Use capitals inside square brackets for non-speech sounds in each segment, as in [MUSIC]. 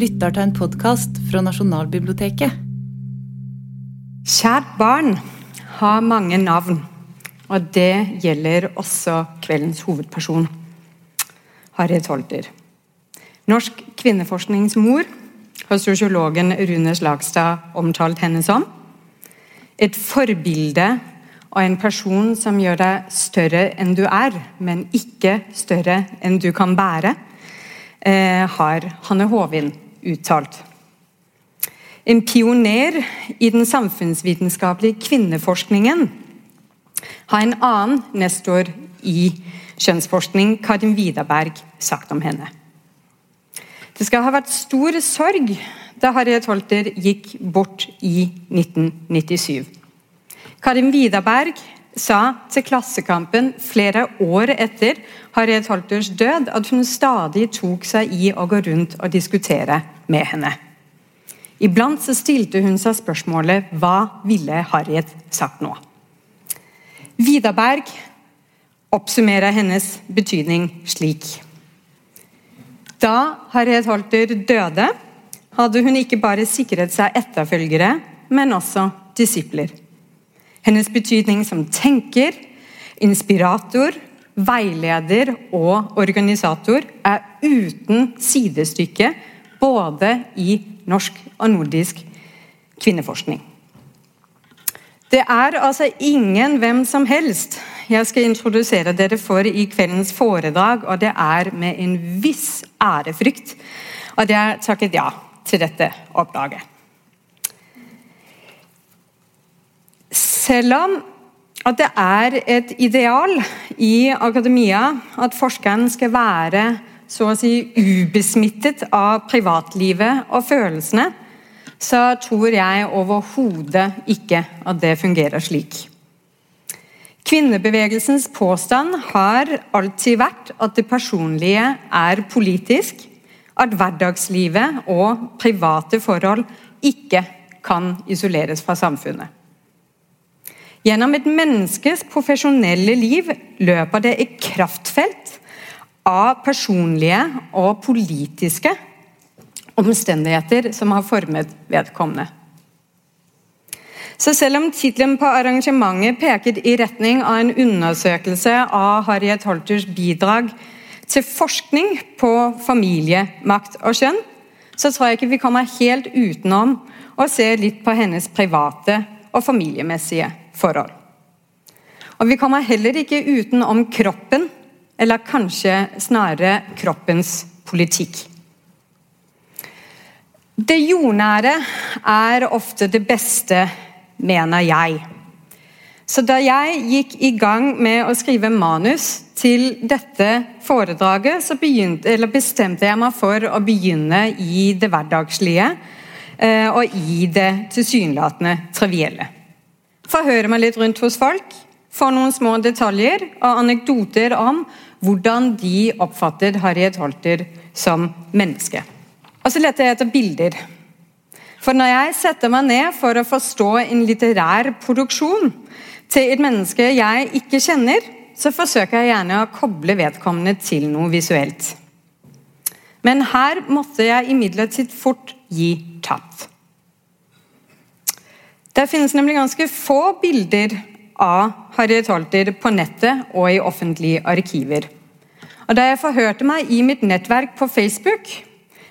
lytter til en podkast fra Nasjonalbiblioteket. Kjært barn har mange navn, og det gjelder også kveldens hovedperson, Harriet Holter. Norsk kvinneforskningsmor har sosiologen Rune Slagstad omtalt henne som. Et forbilde og en person som gjør deg større enn du er, men ikke større enn du kan bære, eh, har Hanne Håvin uttalt. En pioner i den samfunnsvitenskapelige kvinneforskningen har en annen nestor i kjønnsforskning, Karin Widerberg, sagt om henne. Det skal ha vært stor sorg da Harriet Holter gikk bort i 1997. Karin Widerberg sa til Klassekampen flere år etter Harriet Holters død at hun stadig tok seg i å gå rundt og diskutere med henne. Iblant så stilte hun seg spørsmålet hva ville Harriet sagt nå? Vidaberg oppsummerer hennes betydning slik. Da Harriet Holter døde, hadde hun ikke bare sikret seg etterfølgere, men også disipler. Hennes betydning som tenker, inspirator, veileder og organisator er uten sidestykke både i norsk og nordisk kvinneforskning. Det er altså ingen hvem som helst jeg skal introdusere dere for i kveldens foredrag, og det er med en viss ærefrykt at jeg takket ja til dette oppdraget. Selv om at det er et ideal i akademia at forskeren skal være så å si ubesmittet av privatlivet og følelsene, så tror jeg overhodet ikke at det fungerer slik. Kvinnebevegelsens påstand har alltid vært at det personlige er politisk, at hverdagslivet og private forhold ikke kan isoleres fra samfunnet. Gjennom et menneskes profesjonelle liv løper det et kraftfelt av personlige og politiske omstendigheter som har formet vedkommende. Så selv om tittelen på arrangementet peker i retning av en undersøkelse av Harriet Holters bidrag til forskning på familie, makt og kjønn, så tror jeg ikke vi kommer helt utenom å se litt på hennes private og familiemessige forhold. Og Vi kommer heller ikke utenom kroppen, eller kanskje snarere kroppens politikk. Det jordnære er ofte det beste, mener jeg. Så da jeg gikk i gang med å skrive manus til dette foredraget, så begynte, bestemte jeg meg for å begynne i det hverdagslige eh, og i det tilsynelatende trivielle. Forhøre meg litt rundt hos folk, få noen små detaljer og anekdoter om hvordan de oppfattet Harriet Holter som menneske. Og så leter jeg etter bilder. For når jeg setter meg ned for å forstå en litterær produksjon til et menneske jeg ikke kjenner, så forsøker jeg gjerne å koble vedkommende til noe visuelt. Men her måtte jeg imidlertid fort gi tapt. Det finnes nemlig ganske få bilder av Harriet Holter på nettet og i offentlige arkiver. Og Da jeg forhørte meg i mitt nettverk på Facebook,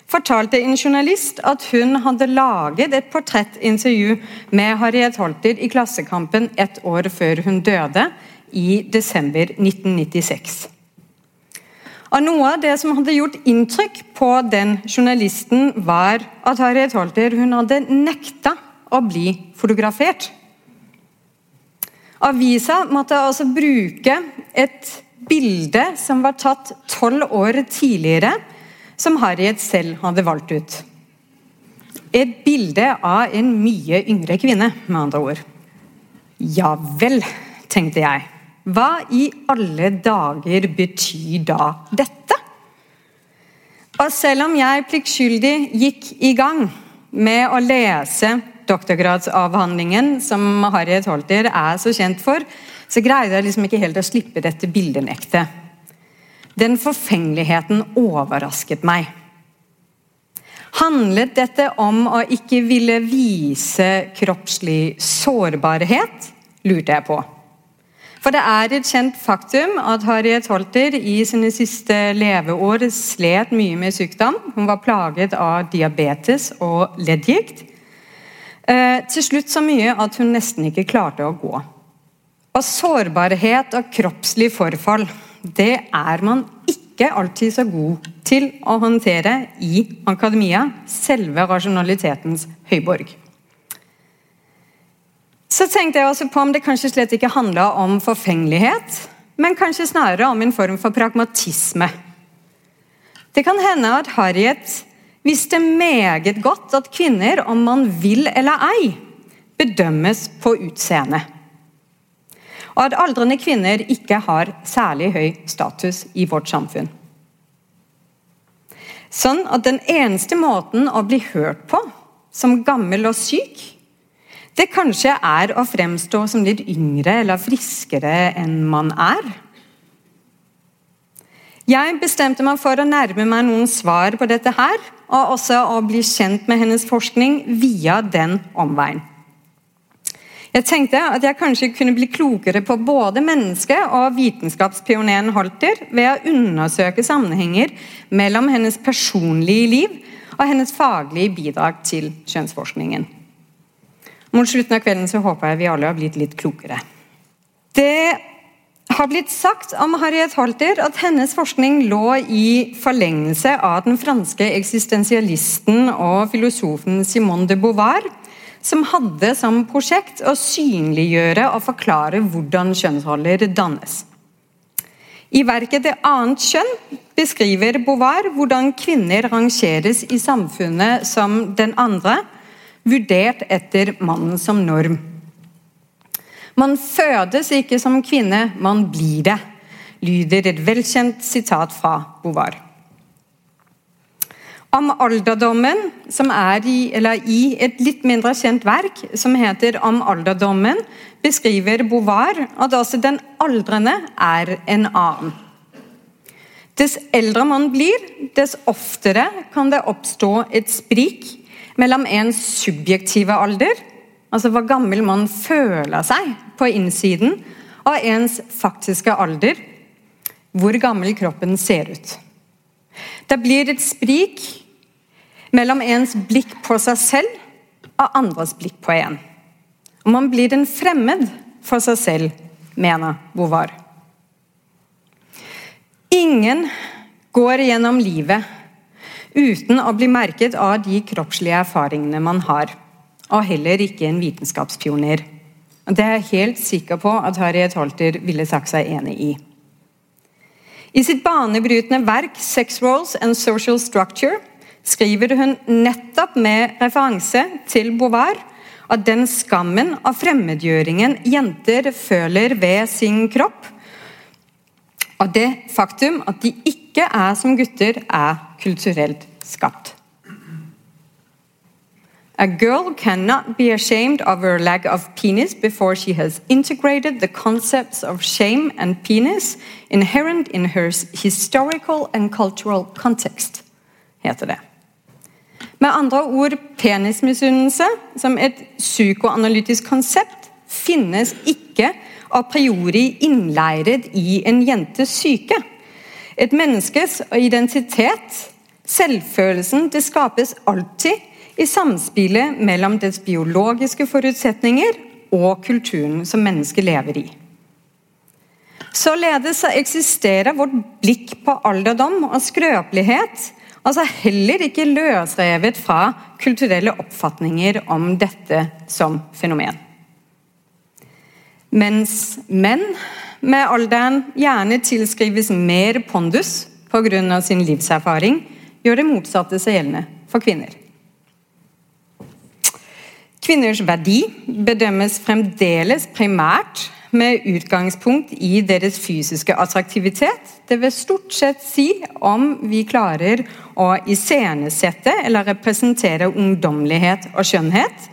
fortalte en journalist at hun hadde laget et portrettintervju med Harriet Holter i Klassekampen ett år før hun døde, i desember 1996. Og Noe av det som hadde gjort inntrykk på den journalisten, var at Harriet Holter hun hadde nekta å bli fotografert. Avisa måtte altså bruke et bilde som var tatt tolv år tidligere, som Harriet selv hadde valgt ut. Et bilde av en mye yngre kvinne, med andre ord. Ja vel, tenkte jeg. Hva i alle dager betyr da dette? Og selv om jeg pliktskyldig gikk i gang med å lese doktorgradsavhandlingen som Harriet Holter er så kjent for, så greide jeg liksom ikke helt å slippe dette bildenektet. Den forfengeligheten overrasket meg. Handlet dette om å ikke ville vise kroppslig sårbarhet, lurte jeg på. For det er et kjent faktum at Harriet Holter i sine siste leveår slet mye med sykdom. Hun var plaget av diabetes og leddgikt. Eh, til slutt så mye at hun nesten ikke klarte å gå. Og sårbarhet og kroppslig forfall, det er man ikke alltid så god til å håndtere i akademia, selve rasjonalitetens høyborg. Så tenkte jeg også på om det kanskje slett ikke handla om forfengelighet, men kanskje snarere om en form for pragmatisme. Det kan hende at Harriet visste meget godt at kvinner, om man vil eller ei, bedømmes på utseende. Og at aldrende kvinner ikke har særlig høy status i vårt samfunn. Sånn at den eneste måten å bli hørt på som gammel og syk, det kanskje er å fremstå som litt yngre eller friskere enn man er. Jeg bestemte meg for å nærme meg noen svar på dette her, og også å bli kjent med hennes forskning via den omveien. Jeg tenkte at jeg kanskje kunne bli klokere på både menneske- og vitenskapspioneren Holter ved å undersøke sammenhenger mellom hennes personlige liv og hennes faglige bidrag til kjønnsforskningen. Mot slutten av kvelden så håper jeg vi alle har blitt litt klokere. Det har blitt sagt om Harriet Holter at hennes forskning lå i forlengelse av den franske eksistensialisten og filosofen Simone de Beauvoir, som hadde som prosjekt å synliggjøre og forklare hvordan kjønnsroller dannes. I verket 'Det annet kjønn' beskriver Beauvoir hvordan kvinner rangeres i samfunnet som den andre, vurdert etter mannen som norm. Man fødes ikke som kvinne, man blir det, lyder et velkjent sitat fra Bovar. Om alderdommen, som er i, i, et litt mindre kjent verk som heter 'Om alderdommen', beskriver Bovar at også den aldrende er en annen. Dess eldre man blir, dess oftere kan det oppstå et sprik mellom ens subjektive alder, altså hva gammel man føler seg på innsiden, og ens faktiske alder, hvor gammel kroppen ser ut. Det blir et sprik mellom ens blikk på seg selv og andres blikk på en. Og man blir en fremmed for seg selv, mener Bovar. Ingen går gjennom livet uten å bli merket av de kroppslige erfaringene man har. Og heller ikke en vitenskapspioner. Det er jeg helt sikker på at Harriet Holter ville sagt seg enig i. I sitt banebrytende verk 'Sex Roles and Social Structure' skriver hun nettopp med referanse til Beauvoir at den skammen og fremmedgjøringen jenter føler ved sin kropp, og det faktum at de ikke er som gutter, er kulturelt skapt. A girl cannot be ashamed of her lack of penis before she has integrated the concepts of shame and penis inherent in her historical and cultural context, heter det. Med andre ord, penismisunnelse som et psykoanalytisk konsept finnes ikke a priori innleiret i en jentes syke. Et menneskes identitet, selvfølelsen, det skapes alltid i samspillet mellom dets biologiske forutsetninger og kulturen som mennesket lever i. Således eksisterer vårt blikk på alderdom og skrøpelighet altså heller ikke løsrevet fra kulturelle oppfatninger om dette som fenomen. Mens menn med alderen gjerne tilskrives mer pondus pga. sin livserfaring, gjør det motsatte seg gjeldende for kvinner. Kvinners verdi bedømmes fremdeles primært med utgangspunkt i deres fysiske attraktivitet. Det vil stort sett si om vi klarer å iscenesette eller representere ungdommelighet og skjønnhet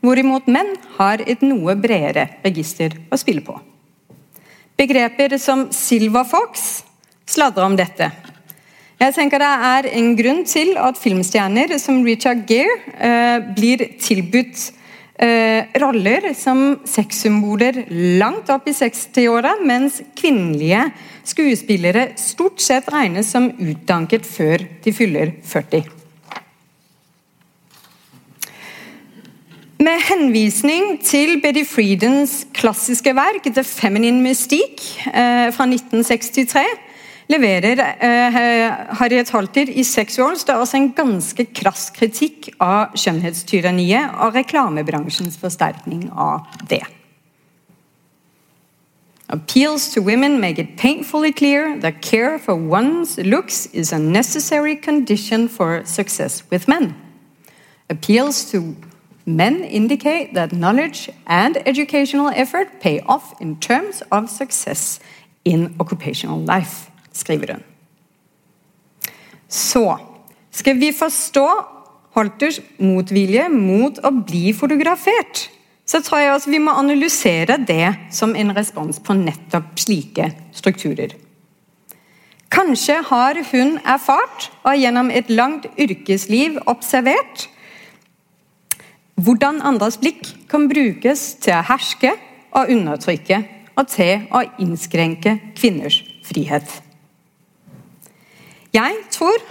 hvorimot menn har et noe bredere register å spille på. Begreper som Silver Fox sladrer om dette. Jeg tenker Det er en grunn til at filmstjerner som Richard Gere eh, blir tilbudt eh, roller som sexsymboler langt opp i 60-åra, mens kvinnelige skuespillere stort sett regnes som utdanket før de fyller 40. Med henvisning til Betty Friedens klassiske verk 'The Feminine Mystique' eh, fra 1963 leverer eh, Harriet Halter i Sexuals det er også en ganske krass kritikk av skjønnhetstyranniet og reklamebransjens forsterkning av det. Appeals to women make it painfully clear that care for one's looks is a necessary condition for success with men. Appeals to men indicate that knowledge and educational effort pay off in terms of success in occupational life skriver hun. Så skal vi forstå Holters motvilje mot å bli fotografert, så tror jeg også vi må analysere det som en respons på nettopp slike strukturer. Kanskje har hun erfart og gjennom et langt yrkesliv observert hvordan andres blikk kan brukes til å herske og undertrykke og til å innskrenke kvinners frihet. Jeg tror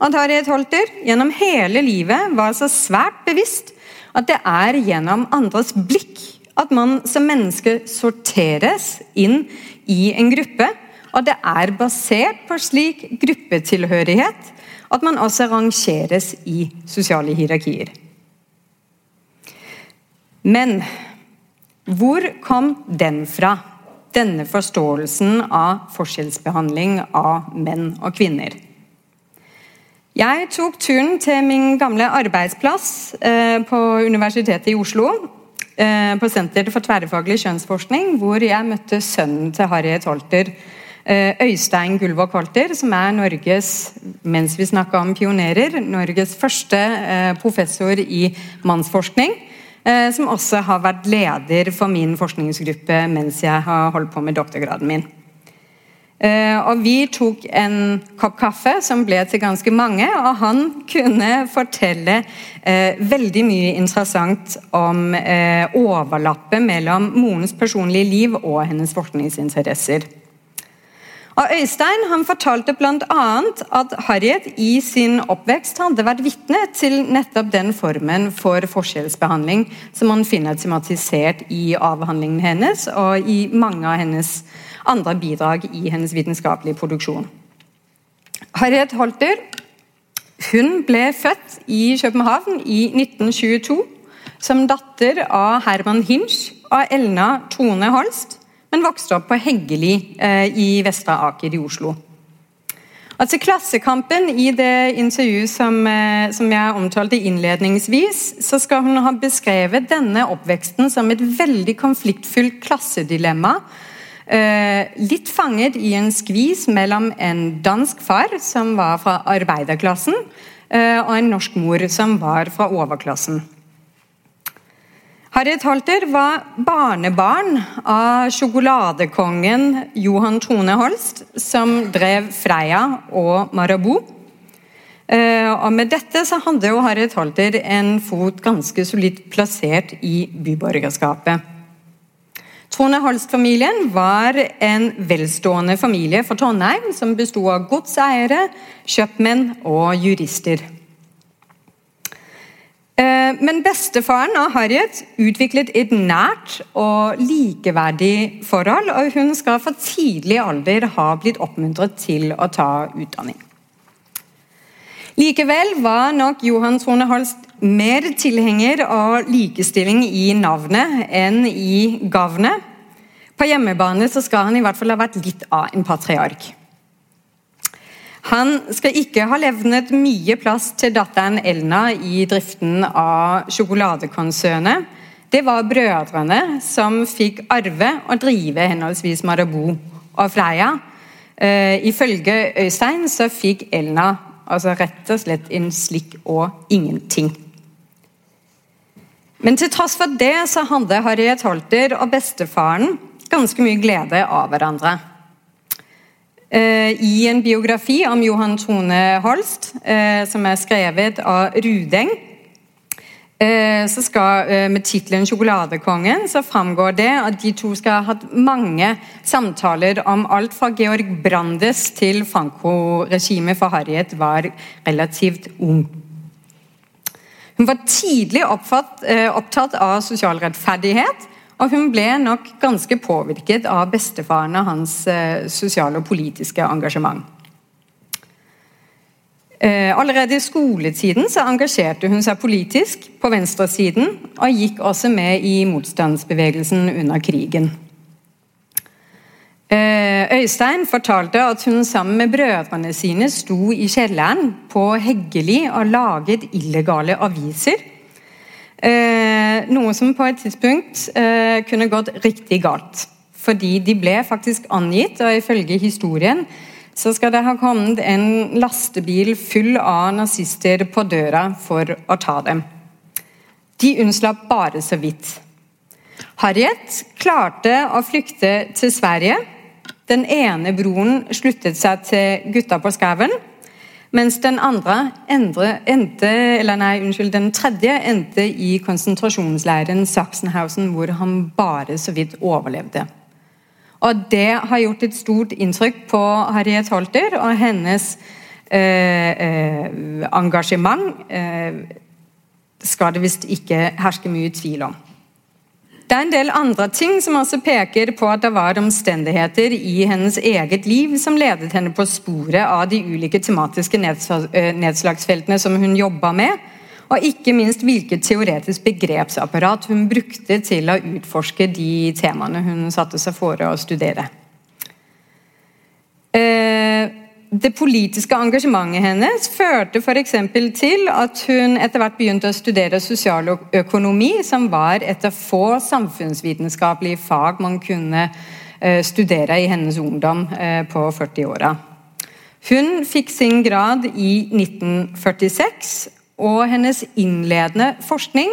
at Harriet Holter gjennom hele livet var så svært bevisst at det er gjennom andres blikk at man som menneske sorteres inn i en gruppe. Og det er basert på slik gruppetilhørighet at man også rangeres i sosiale hierarkier. Men hvor kom den fra? denne forståelsen av forskjellsbehandling av menn og kvinner. Jeg tok turen til min gamle arbeidsplass eh, på Universitetet i Oslo. Eh, på Senter for tverrfaglig kjønnsforskning, hvor jeg møtte sønnen til Harriet Holter. Eh, Øystein Gullvåg Holter, som er Norges mens vi om pionerer, Norges første eh, professor i mannsforskning. Eh, som også har vært leder for min forskningsgruppe mens jeg har holdt på med doktorgraden min. Eh, og Vi tok en kopp kaffe som ble til ganske mange, og han kunne fortelle eh, veldig mye interessant om eh, overlappet mellom morens personlige liv og hennes forskningsinteresser. Og Øystein han fortalte bl.a. at Harriet i sin oppvekst hadde vært vitne til nettopp den formen for forskjellsbehandling som man finner tematisert i avhandlingen hennes og i mange av hennes andre bidrag i hennes vitenskapelige produksjon. Harriet Holter hun ble født i København i 1922 som datter av Herman Hinsch og Elna Tone Holst men vokste opp på Heggeli eh, i Vestre Aker i Oslo. Altså Klassekampen I det intervjuet som, eh, som, jeg omtalte innledningsvis, så skal hun ha beskrevet denne oppveksten som et veldig konfliktfylt klassedilemma. Eh, litt fanget i en skvis mellom en dansk far, som var fra arbeiderklassen, eh, og en norsk mor, som var fra overklassen. Harriet Holter var barnebarn av sjokoladekongen Johan Tone Holst, som drev Freia og Marabou. Eh, og med dette så hadde jo Harriet Holter en fot ganske solid plassert i byborgerskapet. Trone Holst-familien var en velstående familie for Trondheim, som besto av godseiere, kjøpmenn og jurister. Eh, men bestefaren av Harriet utviklet et nært og likeverdig forhold, og hun skal fra tidlig alder ha blitt oppmuntret til å ta utdanning. Likevel var nok Johan Trone Holst mer tilhenger av likestilling i navnet enn i gavnet. På hjemmebane så skal han i hvert fall ha vært litt av en patriark. Han skal ikke ha levnet mye plass til datteren Elna i driften av sjokoladekonsernet. Det var brødrene som fikk arve og drive henholdsvis Marabou og Freia. Uh, ifølge Øystein så fikk Elna altså rett og slett en slikk og ingenting. Men til tross for det så hadde Harriet Holter og bestefaren ganske mye glede av hverandre. eh, i en biografi om Johan Trone Holst, eh, som er skrevet av Rudeng. Eh, så skal, eh, Med tittelen 'Sjokoladekongen' så framgår det at de to skal ha hatt mange samtaler om alt fra Georg Brandes til Franco-regimet, for Harriet var relativt ung. Hun var tidlig oppfatt, eh, opptatt av sosial rettferdighet, og hun ble nok ganske påvirket av bestefaren og hans sosiale og politiske engasjement. Eh, allerede i skoletiden så engasjerte hun seg politisk på venstresiden, og gikk også med i motstandsbevegelsen under krigen. Eh, Øystein fortalte at hun sammen med brødrene sine sto i kjelleren på Heggeli og laget illegale aviser. Eh, noe som på et tidspunkt kunne gått riktig galt. Fordi de ble faktisk angitt, og ifølge historien så skal det ha kommet en lastebil full av nazister på døra for å ta dem. De unnslapp bare så vidt. Harriet klarte å flykte til Sverige. Den ene broren sluttet seg til gutta på skauen, mens den endre, endte, nei, unnskyld, den tredje endte i konsentrasjonsleiren Sachsenhausen, hvor han bare så vidt overlevde. Og det har gjort et stort inntrykk på Harriet Holter og hennes eh, eh, engasjement. Eh, skal det visst ikke herske mye tvil om. Det er en del andre ting som også peker på at det var omstendigheter i hennes eget liv som ledet henne på sporet av de ulike tematiske eh, nedslagsfeltene som hun jobba med og ikke minst hvilket teoretisk begrepsapparat hun brukte til å utforske de temaene hun satte seg for å studere. Eh, det politiske engasjementet hennes førte f.eks. til at hun etter hvert begynte å studere sosialøkonomi, som var et av få samfunnsvitenskapelige fag man kunne eh, studere i hennes ungdom eh, på 40-åra. Hun fikk sin grad i 1946 og hennes innledende forskning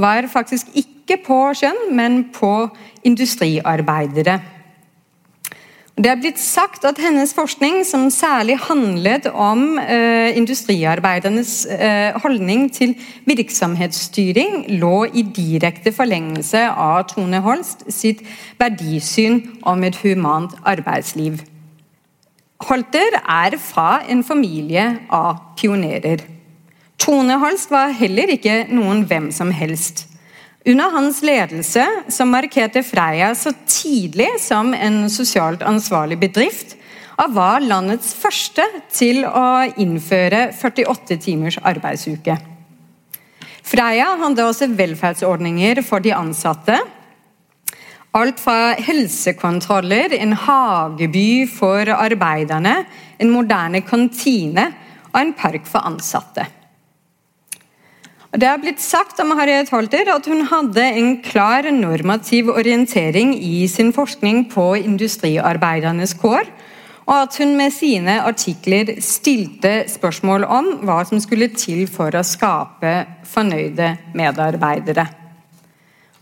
var faktisk ikke på kjønn, men på industriarbeidere. Det er blitt sagt at hennes forskning, som særlig handlet om eh, industriarbeidernes eh, holdning til virksomhetsstyring, lå i direkte forlengelse av Tone Holst sitt verdisyn om et humant arbeidsliv. Holter er fra en familie av pionerer. Tone Holst var heller ikke noen hvem som helst. Under hans ledelse så markerte Freia så tidlig som en sosialt ansvarlig bedrift, og var landets første til å innføre 48 timers arbeidsuke. Freia hadde også velferdsordninger for de ansatte. Alt fra helsekontroller, en hageby for arbeiderne, en moderne kantine og en park for ansatte. Det er blitt sagt om Harriet Holter at hun hadde en klar normativ orientering i sin forskning på industriarbeidernes kår, og at hun med sine artikler stilte spørsmål om hva som skulle til for å skape fornøyde medarbeidere.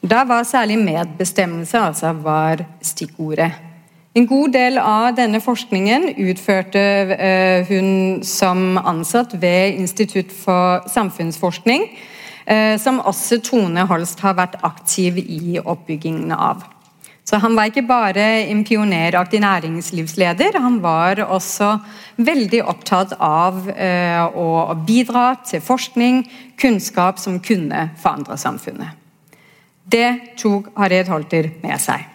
Da var særlig medbestemmelse altså var stikkordet. En god del av denne forskningen utførte eh, hun som ansatt ved Institutt for samfunnsforskning, eh, som også Tone Holst har vært aktiv i oppbyggingen av. Så Han var ikke bare en pioneraktig næringslivsleder, han var også veldig opptatt av eh, å bidra til forskning, kunnskap som kunne forandre samfunnet. Det tok Harriet Holter med seg.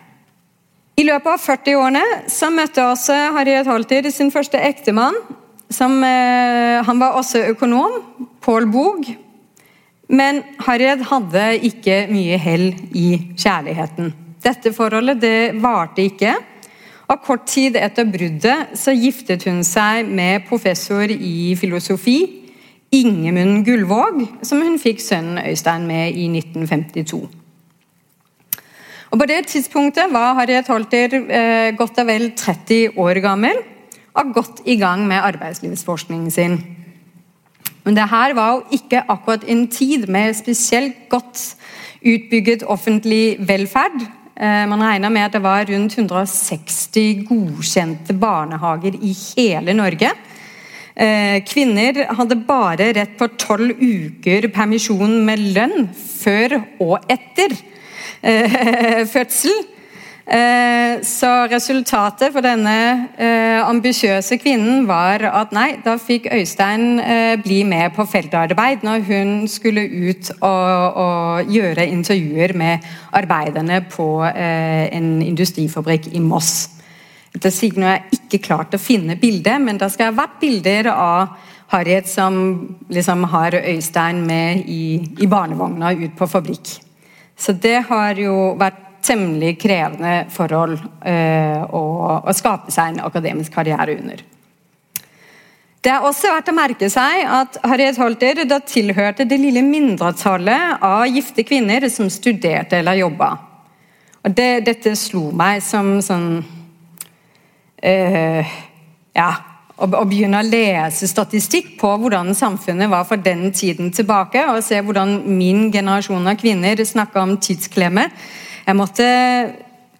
I løpet av 40-årene så møtte også Harriet Holter sin første ektemann. Som, eh, han var også økonom, Paul Boog. Men Harriet hadde ikke mye hell i kjærligheten. Dette forholdet det varte ikke. Og Kort tid etter bruddet så giftet hun seg med professor i filosofi, Ingemund Gullvåg, som hun fikk sønnen Øystein med i 1952. Og På det tidspunktet var Harriet Holter eh, godt og vel 30 år gammel og godt i gang med arbeidslivsforskningen sin. Men det her var jo ikke akkurat en tid med spesielt godt utbygget offentlig velferd. Man regner med at det var rundt 160 godkjente barnehager i hele Norge. Kvinner hadde bare rett på tolv uker permisjon med lønn før og etter [LAUGHS] fødsel. Eh, så resultatet for denne eh, ambisiøse kvinnen var at nei, da fikk Øystein eh, bli med på feltarbeid når hun skulle ut og, og gjøre intervjuer med arbeiderne på en industrifabrikk i Moss. Dette sier har jeg ikke klart å finne bildet, men det skal ha vært bilder av Harriet som liksom har Øystein med i, i barnevogna ut på fabrikk. Så det har jo vært temmelig krevende forhold eh, å, å, skape seg en akademisk karriere under. Det er også verdt å merke seg at Harriet Holter da tilhørte det lille mindretallet av gifte kvinner som studerte eller jobba. Og det, dette slo meg som sånn eh, Ja, å, begynne å lese statistikk på hvordan samfunnet var for den tiden tilbake, og se hvordan min generasjon av kvinner snakka om tidsklemme jeg måtte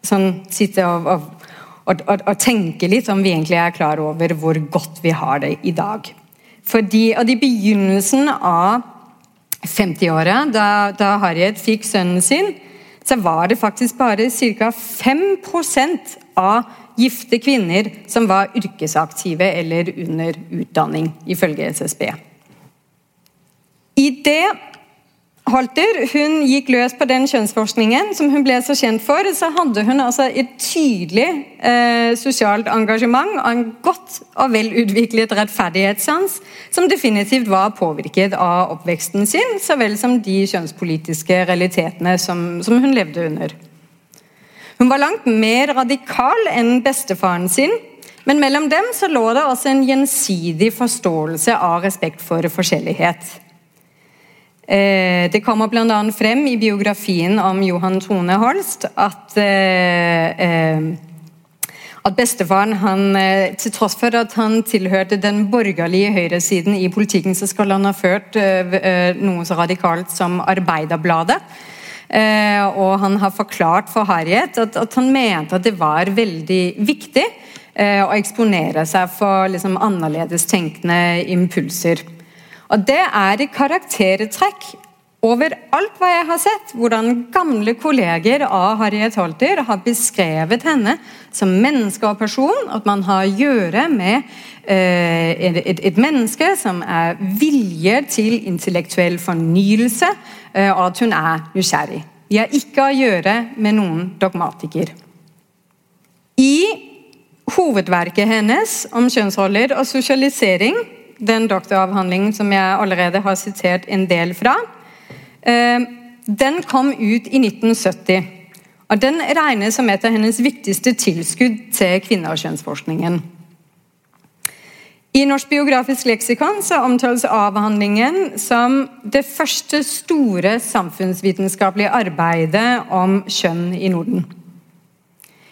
sånn, sitte og, og, og, og, tenke litt om vi egentlig er klar over hvor godt vi har det i dag. Fordi og I begynnelsen av 50-åra, da, da Harriet fikk sønnen sin, så var det faktisk bare ca. 5% av gifte kvinner som var yrkesaktive eller under utdanning, ifølge SSB. I det Holter hun gikk løs på den kjønnsforskningen som hun ble så kjent for. Så hadde hun altså et tydelig eh, sosialt engasjement og en godt og velutviklet rettferdighetssans, som definitivt var påvirket av oppveksten sin, så vel som de kjønnspolitiske realitetene som, som hun levde under. Hun var langt mer radikal enn bestefaren sin, men mellom dem så lå det også en gjensidig forståelse av respekt for forskjellighet. Eh, det kommer bl.a. frem i biografien om Johan Tone Holst at eh, eh, at bestefaren, han, til tross for at han tilhørte den borgerlige høyresiden i politikken, så skal han ha ført noe så radikalt som Arbeiderbladet. Og han har forklart for Harriet at, at han mente at det var veldig viktig å eksponere seg for liksom, annerledes tenkende impulser. Og Det er et karaktertrekk overalt hva jeg har sett, hvordan gamle kolleger av Harriet Holter har beskrevet henne som menneske og person. At man har å gjøre med eh, et, menneske som er vilje til intellektuell fornyelse, eh, og at hun er nysgjerrig. Vi har ikke å gjøre med noen dogmatiker. I hovedverket hennes om kjønnsroller og sosialisering den doktoravhandlingen som jeg allerede har sitert en del fra, eh, den kom ut i 1970. Og Den regnes som et av hennes viktigste tilskudd til kvinne- og kjønnsforskningen. I Norsk biografisk leksikon så omtales avhandlingen som det første store samfunnsvitenskapelige arbeidet om kjønn i Norden.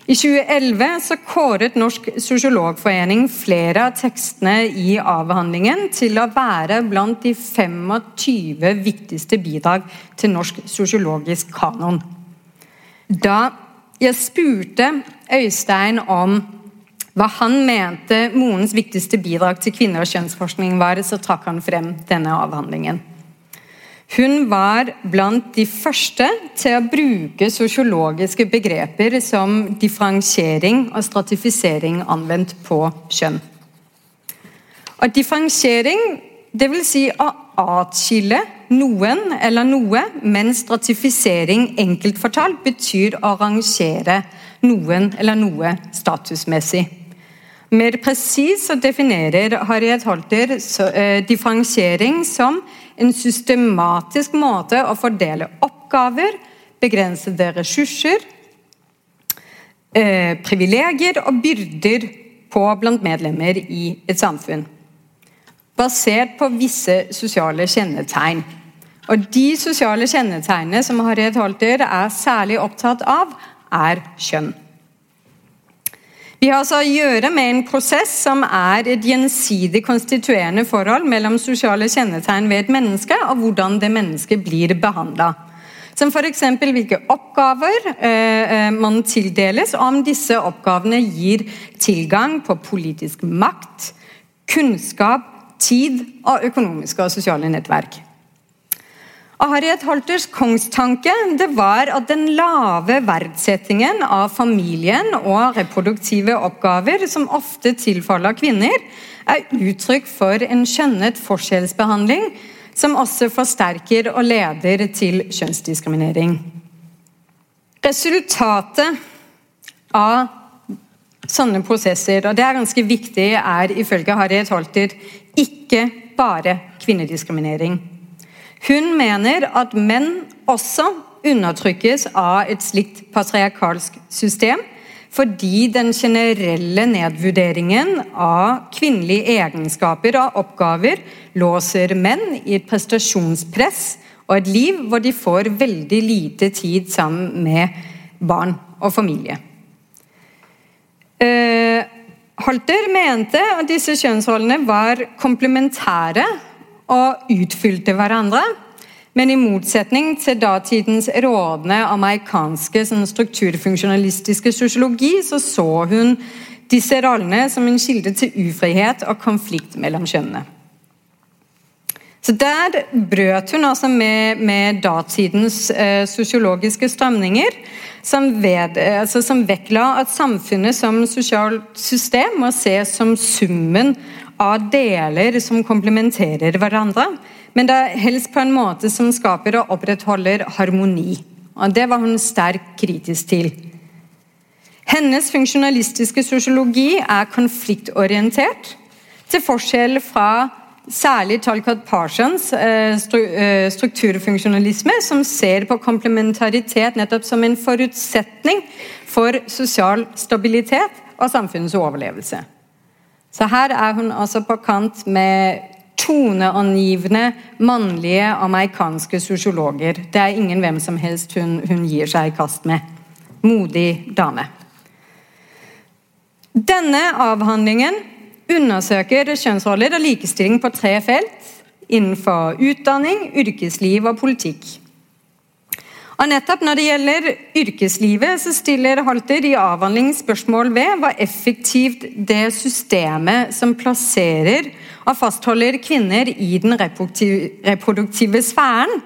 I 2011 så kåret Norsk sosiologforening flere av tekstene i avhandlingen til å være blant de 25 viktigste bidrag til norsk sosiologisk kanon. Da jeg spurte Øystein om hva han mente morens viktigste bidrag til kvinner- og kjønnsforskning var, så trakk han frem denne avhandlingen. Hun var blant de første til å bruke sosiologiske begreper som differensiering og stratifisering anvendt på kjønn. Og differensiering, dvs. Si å atskille noen eller noe, mens stratifisering enkelt fortalt betyr å rangere noen eller noe statusmessig. Mer presis definerer Harriet Holter eh, differensiering som en systematisk måte å fordele oppgaver, begrensede ressurser, eh, privilegier og byrder på blant medlemmer i et samfunn. Basert på visse sosiale kjennetegn. Og De sosiale kjennetegnene som Harriet Holter er særlig opptatt av, er kjønn. Vi har altså å gjøre med en prosess som er et gjensidig konstituerende forhold mellom sosiale kjennetegn ved et menneske og hvordan det mennesket blir behandla. Som f.eks. hvilke oppgaver eh, man tildeles, og om disse oppgavene gir tilgang på politisk makt, kunnskap, tid og økonomiske og sosiale nettverk. Og Harriet Holters kongstanke det var at den lave verdsettingen av familien og reproduktive oppgaver, som ofte tilfaller kvinner, er uttrykk for en skjønnet forskjellsbehandling som også forsterker og leder til kjønnsdiskriminering. Resultatet av sånne prosesser, og det er ganske viktig, er ifølge Harriet Holter ikke bare kvinnediskriminering. Hun mener at menn også undertrykkes av et slikt patriarkalsk system, fordi den generelle nedvurderingen av kvinnelige egenskaper og oppgaver låser menn i et prestasjonspress og et liv hvor de får veldig lite tid sammen med barn og familie. Holter mente at disse kjønnsrollene var komplementære og utfylte hverandre. Men i motsetning til datidens rådende amerikanske sånn strukturfunksjonalistiske sosiologi, så så hun disse rollene som en kilde til ufrihet og konflikt mellom kjønnene. Så Der brøt hun altså med, med datidens eh, sosiologiske strømninger, som, ved, altså som vektla at samfunnet som sosialt system må ses som summen av deler som komplementerer hverandre, men det er helst på en måte som skaper og opprettholder harmoni. Og Det var hun sterkt kritisk til. Hennes funksjonalistiske sosiologi er konfliktorientert, til forskjell fra Særlig Talcott Parsons eh, eh, strukturfunksjonalisme, som ser på komplementaritet nettopp som en forutsetning for sosial stabilitet og samfunnets overlevelse. Så her er hun altså på kant med toneangivende mannlige amerikanske sosiologer. Det er ingen hvem som helst hun, hun gir seg i kast med. Modig dame. Denne avhandlingen undersøker kjønnsroller og likestilling på tre felt innenfor utdanning, yrkesliv og politikk. Og nettopp Når det gjelder yrkeslivet, så stiller Halter i avhandling spørsmål ved hva effektivt det systemet som plasserer og fastholder kvinner i den reproduktive sfæren,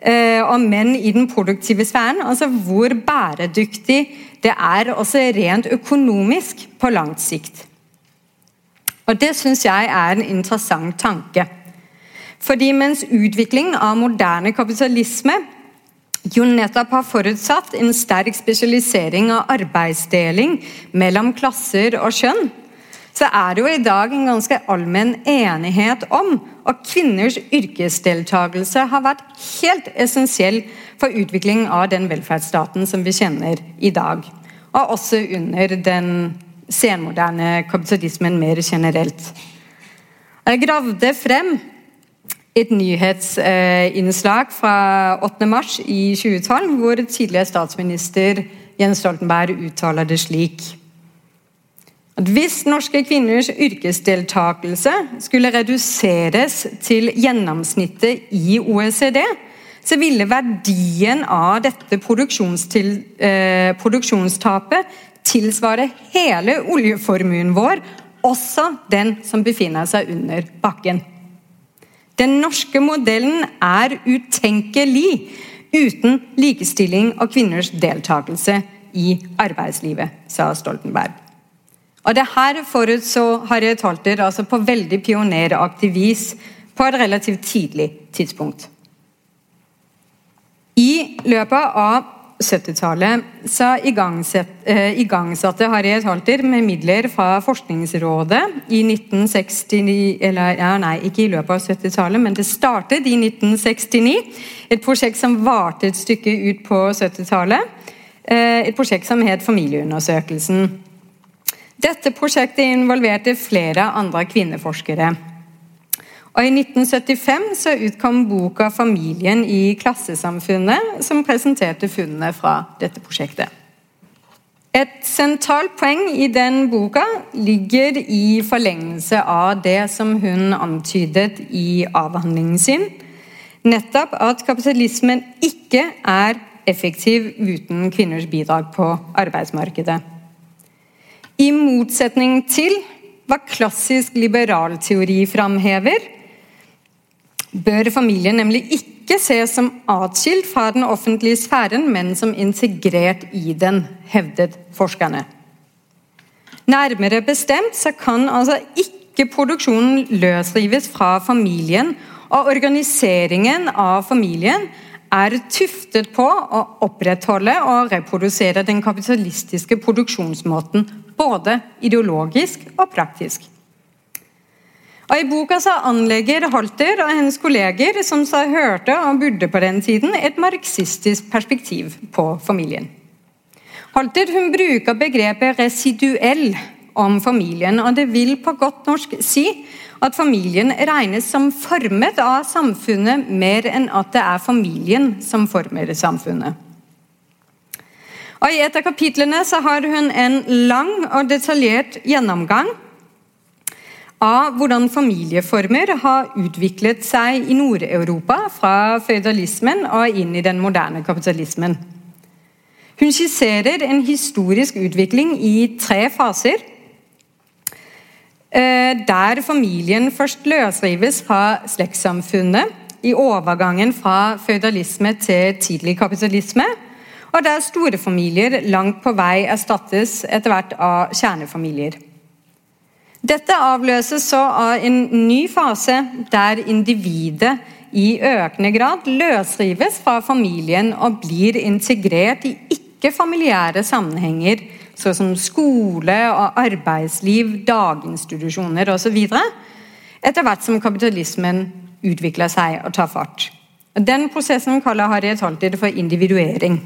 eh, og menn i den produktive sfæren, altså hvor bæredyktig det er også rent økonomisk på langt sikt. Og Det syns jeg er en interessant tanke. Fordi mens utviklingen av moderne kapitalisme jo nettopp har forutsatt en sterk spesialisering av arbeidsdeling mellom klasser og kjønn, så er det jo i dag en ganske allmenn enighet om at kvinners yrkesdeltakelse har vært helt essensiell for utviklingen av den velferdsstaten som vi kjenner i dag. Og også under den senmoderne kapitalismen mer generelt. Jeg gravde frem et nyhetsinnslag fra 8. mars i 2012, hvor tidligere statsminister Jens Stoltenberg uttaler det slik at hvis norske kvinners yrkesdeltakelse skulle reduseres til gjennomsnittet i OECD, så ville verdien av dette eh, produksjonstapet tilsvare hele oljeformuen vår, også den som befinner seg under bakken. Den norske modellen er utenkelig uten likestilling og kvinners deltakelse i arbeidslivet, sa Stoltenberg. Og det her forutså Harriet Holter altså på veldig pioneraktig vis på et relativt tidlig tidspunkt. I løpet av 70-tallet så eh, igangsatte Harriet Halter med midler fra Forskningsrådet i 1969 eller ja, Nei, ikke i løpet av 70-tallet, men det startet i 1969. Et prosjekt som varte et stykke ut på 70-tallet. Eh, et prosjekt som het Familieundersøkelsen. Dette prosjektet involverte flere andre kvinneforskere. Og I 1975 så utkom boka 'Familien i klassesamfunnet', som presenterte funnene fra dette prosjektet. Et sentralt poeng i den boka ligger i forlengelse av det som hun antydet i avhandlingen sin, nettopp at kapitalismen ikke er effektiv uten kvinners bidrag på arbeidsmarkedet. I motsetning til hva klassisk liberal teori framhever, bør familien nemlig ikke ses som atskilt fra den offentlige sfæren, men som integrert i den, hevdet forskerne. Nærmere bestemt så kan altså ikke produksjonen løsrives fra familien, og organiseringen av familien er tuftet på å opprettholde og reprodusere den kapitalistiske produksjonsmåten, både ideologisk og praktisk. Og I boka så anlegger Halter og hennes kolleger som sa hørte og burde på den tiden, et marxistisk perspektiv på familien. Halter hun bruker begrepet residuell om familien, og det vil på godt norsk si at familien regnes som formet av samfunnet mer enn at det er familien som former samfunnet. Og I et av kapitlene så har hun en lang og detaljert gjennomgang av hvordan familieformer har utviklet seg i Nord-Europa fra føydalismen og inn i den moderne kapitalismen. Hun skisserer en historisk utvikling i tre faser Eh, der familien først løsrives fra slektssamfunnet i overgangen fra føydalisme til tidlig kapitalisme, og der store familier langt på vei erstattes etter hvert av kjernefamilier. Dette avløses så av en ny fase der individet i økende grad løsrives fra familien og blir integrert i ikke-familiære sammenhenger såsom skole og arbeidsliv, daginstitusjoner osv. Etter hvert som kapitalismen utvikler seg og tar fart. Den prosessen kaller Harriet Haltid for individuering.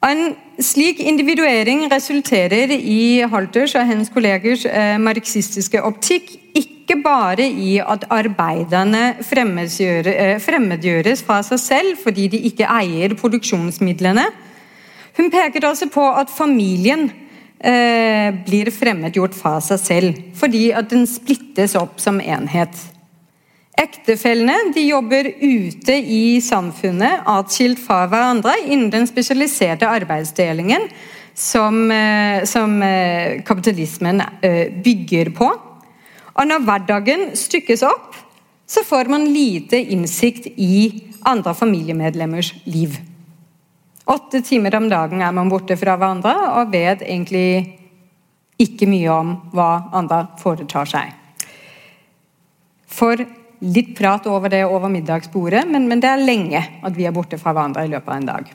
En slik individuering resulterer i Halters og hennes kollegers eh, marxistiske optikk ikke bare i at arbeiderne eh, fremmedgjøres fra seg selv fordi de ikke eier produksjonsmidlene, hun peker også på at familien eh, blir fremmedgjort fra seg selv, fordi at den splittes opp som enhet. Ektefellene jobber ute i samfunnet, atskilt fra hverandre, innen den spesialiserte arbeidsdelingen som, eh, som eh, kapitalismen eh, bygger på. Og når hverdagen stykkes opp, så får man lite innsikt i andre familiemedlemmers liv. Åtte timer om dagen er man borte fra hverandre og vet egentlig ikke mye om hva andre foretar seg. For litt prat over det over middagsbordet, men, men, det er lenge at vi er borte fra hverandre i løpet av en dag.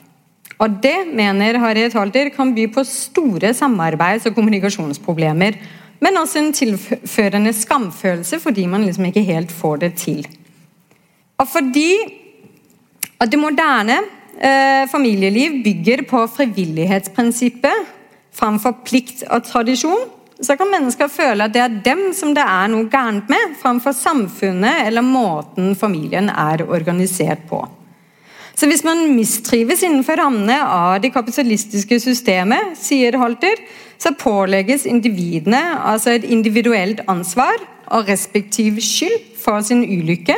Og Det mener Harriet Halter kan by på store samarbeids- og kommunikasjonsproblemer, men også en tilførende skamfølelse fordi man liksom ikke helt får det til. Og fordi at det moderne eh, familieliv bygger på frivillighetsprinsippet framfor plikt og tradisjon, så kan mennesker føle at det er dem som det er noe gærent med, framfor samfunnet eller måten familien er organisert på. Så Hvis man mistrives innenfor rammene av det kapitalistiske systemet, sier Holter, så pålegges individene altså et individuelt ansvar og respektiv skyld for sin ulykke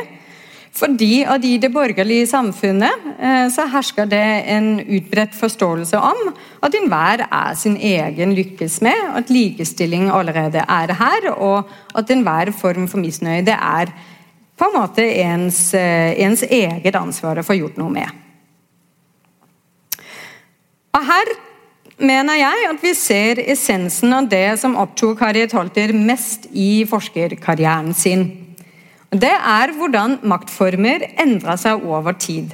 fordi at I det borgerlige samfunnet eh, så hersker det en utbredt forståelse om at enhver er sin egen lykkes med, at likestilling allerede er her, og at enhver form for misnøye det er på en måte ens, eh, ens eget ansvar å få gjort noe med. Og Her mener jeg at vi ser essensen av det som opptok Harriet Holter mest i forskerkarrieren sin det er hvordan maktformer endrer seg over tid.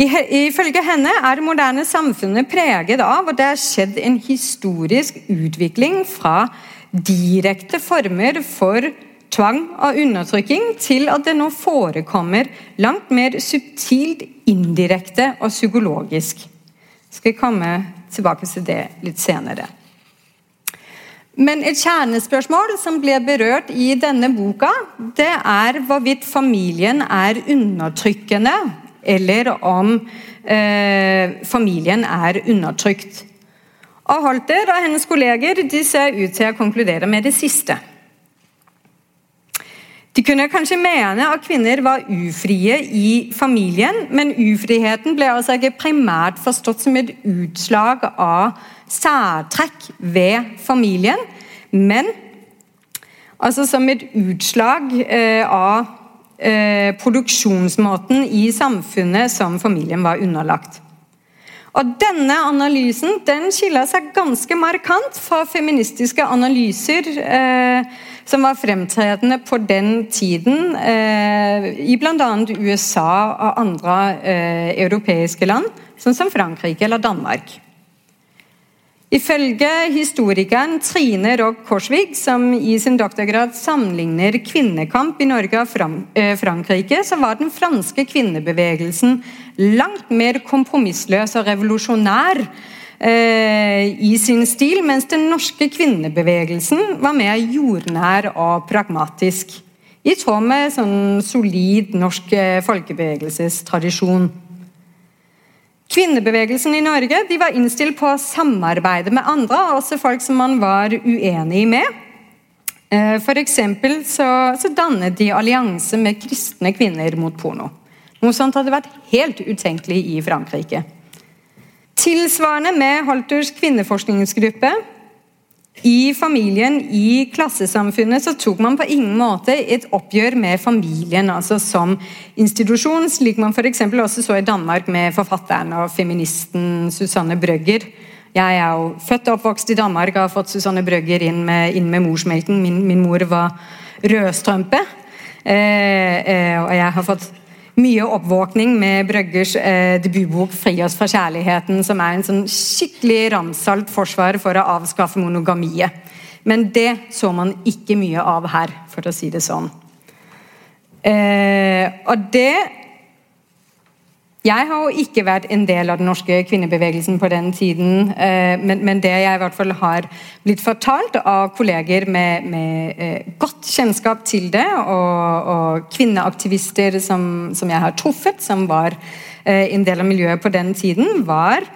Ifølge henne er det moderne samfunnet preget av at det har skjedd en historisk utvikling fra direkte former for tvang og undertrykking til at det nå forekommer langt mer subtilt, indirekte og psykologisk. Jeg skal komme tilbake til det litt senere. Men et kjernespørsmål som ble berørt i denne boka, det er hvorvidt familien er undertrykkende, eller om eh, familien er undertrykt. Og Holter og hennes kolleger de ser ut til å konkludere med det siste. De kunne kanskje mene at kvinner var ufrie i familien, men ufriheten ble altså ikke primært forstått som et utslag av særtrekk ved familien, men altså som et utslag eh, av eh, produksjonsmåten i samfunnet som familien var underlagt. Og Denne analysen den skiller seg ganske markant fra feministiske analyser eh, som var fremtredende på den tiden eh, i bl.a. USA og andre eh, europeiske land, sånn som Frankrike eller Danmark. Ifølge historikeren Trine Rogg Korsvig, som i sin doktorgrad sammenligner kvinnekamp i Norge og eh, Frankrike, så var den franske kvinnebevegelsen langt mer kompromissløs og revolusjonær eh, i sin stil, mens den norske kvinnebevegelsen var mer jordnær og pragmatisk. I tråd med sånn solid norsk eh, folkebevegelsestradisjon. Kvinnebevegelsen i Norge de var innstilt på å samarbeide med andre, også folk som man var uenig med. For F.eks. Så, så dannet de allianse med kristne kvinner mot porno. Noe sånt hadde vært helt utenkelig i Frankrike. Tilsvarende med Holters kvinneforskningsgruppe i familien, i klassesamfunnet, så tok man på ingen måte et oppgjør med familien altså som institusjon, slik man f.eks. også så i Danmark med forfatteren og feministen Susanne Brøgger. Jeg er jo født og oppvokst i Danmark og har fått Susanne Brøgger inn med, inn med morsmelken. Min, min, mor var rødstrømpe. Eh, eh, og jeg har fått mye oppvåkning med Brøggers eh, debutbok 'Fri oss fra kjærligheten', som er en sånn skikkelig ramsalt forsvar for å avskaffe monogamiet. Men det så man ikke mye av her, for å si det sånn. Eh, og det jeg har jo ikke vært en del av den norske kvinnebevegelsen på den tiden, eh, men, det jeg i hvert fall har blitt fortalt av kolleger med, med eh, godt kjennskap til det, og, og kvinneaktivister som, som, jeg har truffet, som var eh, en del av miljøet på den tiden, var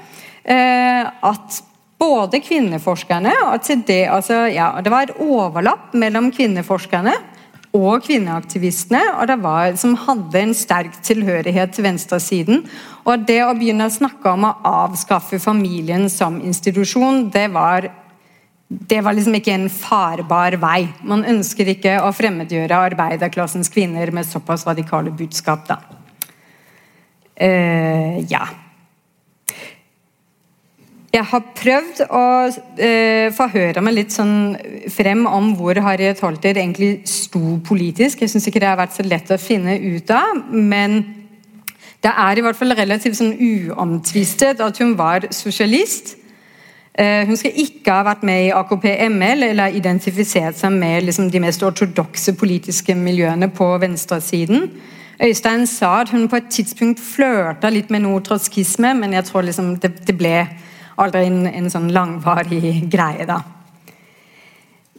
at både kvinneforskerne og til det, altså, ja, det var et overlapp mellom kvinneforskerne og kvinneaktivistene, og det var, som hadde en sterk tilhørighet til venstresiden. Og det å begynne å snakke om å avskaffe familien som institusjon, det var det var liksom ikke en farbar vei. Man ønsker ikke å fremmedgjøre arbeiderklassens kvinner med såpass radikale budskap. da. Uh, ja. Jeg har prøvd å eh, forhøre meg litt sånn frem om hvor Harriet Holter egentlig sto politisk. Jeg syns ikke det har vært så lett å finne ut av, men det er i hvert fall relativt sånn uomtvistet at hun var sosialist. Eh, hun skal ikke ha vært med i AKP-ML eller identifisert seg med liksom, de mest ortodokse politiske miljøene på venstresiden. Øystein sa at hun på et tidspunkt flørta litt med noe trotskisme, men jeg tror liksom det, det ble aldri en, en sånn langvarig [LAUGHS] greie. da.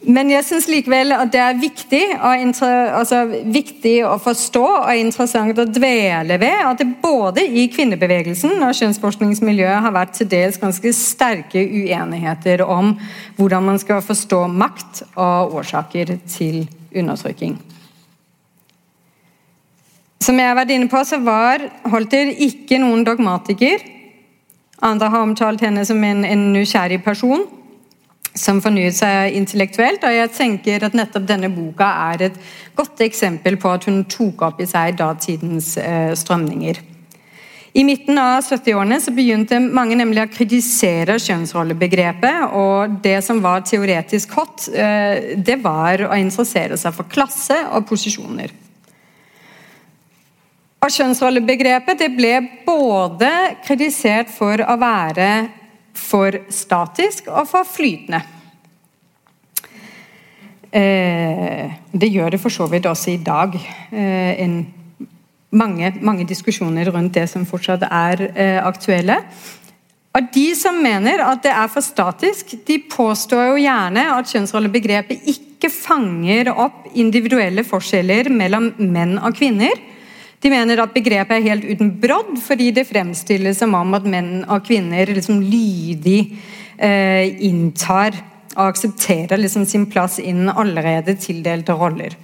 Men jeg syns likevel at det er viktig, altså, viktig, å forstå og interessant å dvele ved at det både i kvinnebevegelsen og kjønnsforskningsmiljøet har vært til dels ganske sterke uenigheter om hvordan man skal forstå makt og årsaker til undertrykking. Som jeg har vært inne på, så var Holter ikke noen dogmatiker. Andre har omtalt henne som en, en nysgjerrig person som fornyet seg intellektuelt. og jeg tenker at nettopp denne boka er et godt eksempel på at hun tok opp i seg datidens eh, strømninger. I midten av 70-årene så begynte mange nemlig å kritisere kjønnsrollebegrepet. og Det som var teoretisk hot, eh, det var å interessere seg for klasse og posisjoner. Og Kjønnsrollebegrepet det ble både kritisert for å være for statisk og for flytende. Eh, det gjør det for så vidt også i dag. Eh, mange, mange, diskusjoner rundt det som fortsatt er eh, aktuelle. Og De som mener at det er for statisk, de påstår jo gjerne at kjønnsrollebegrepet ikke fanger opp individuelle forskjeller mellom menn og kvinner de mener at begrepet er helt uten brodd, fordi det fremstilles som om at menn og kvinner liksom lydig eh, inntar og aksepterer liksom sin plass innen allerede tildelte roller.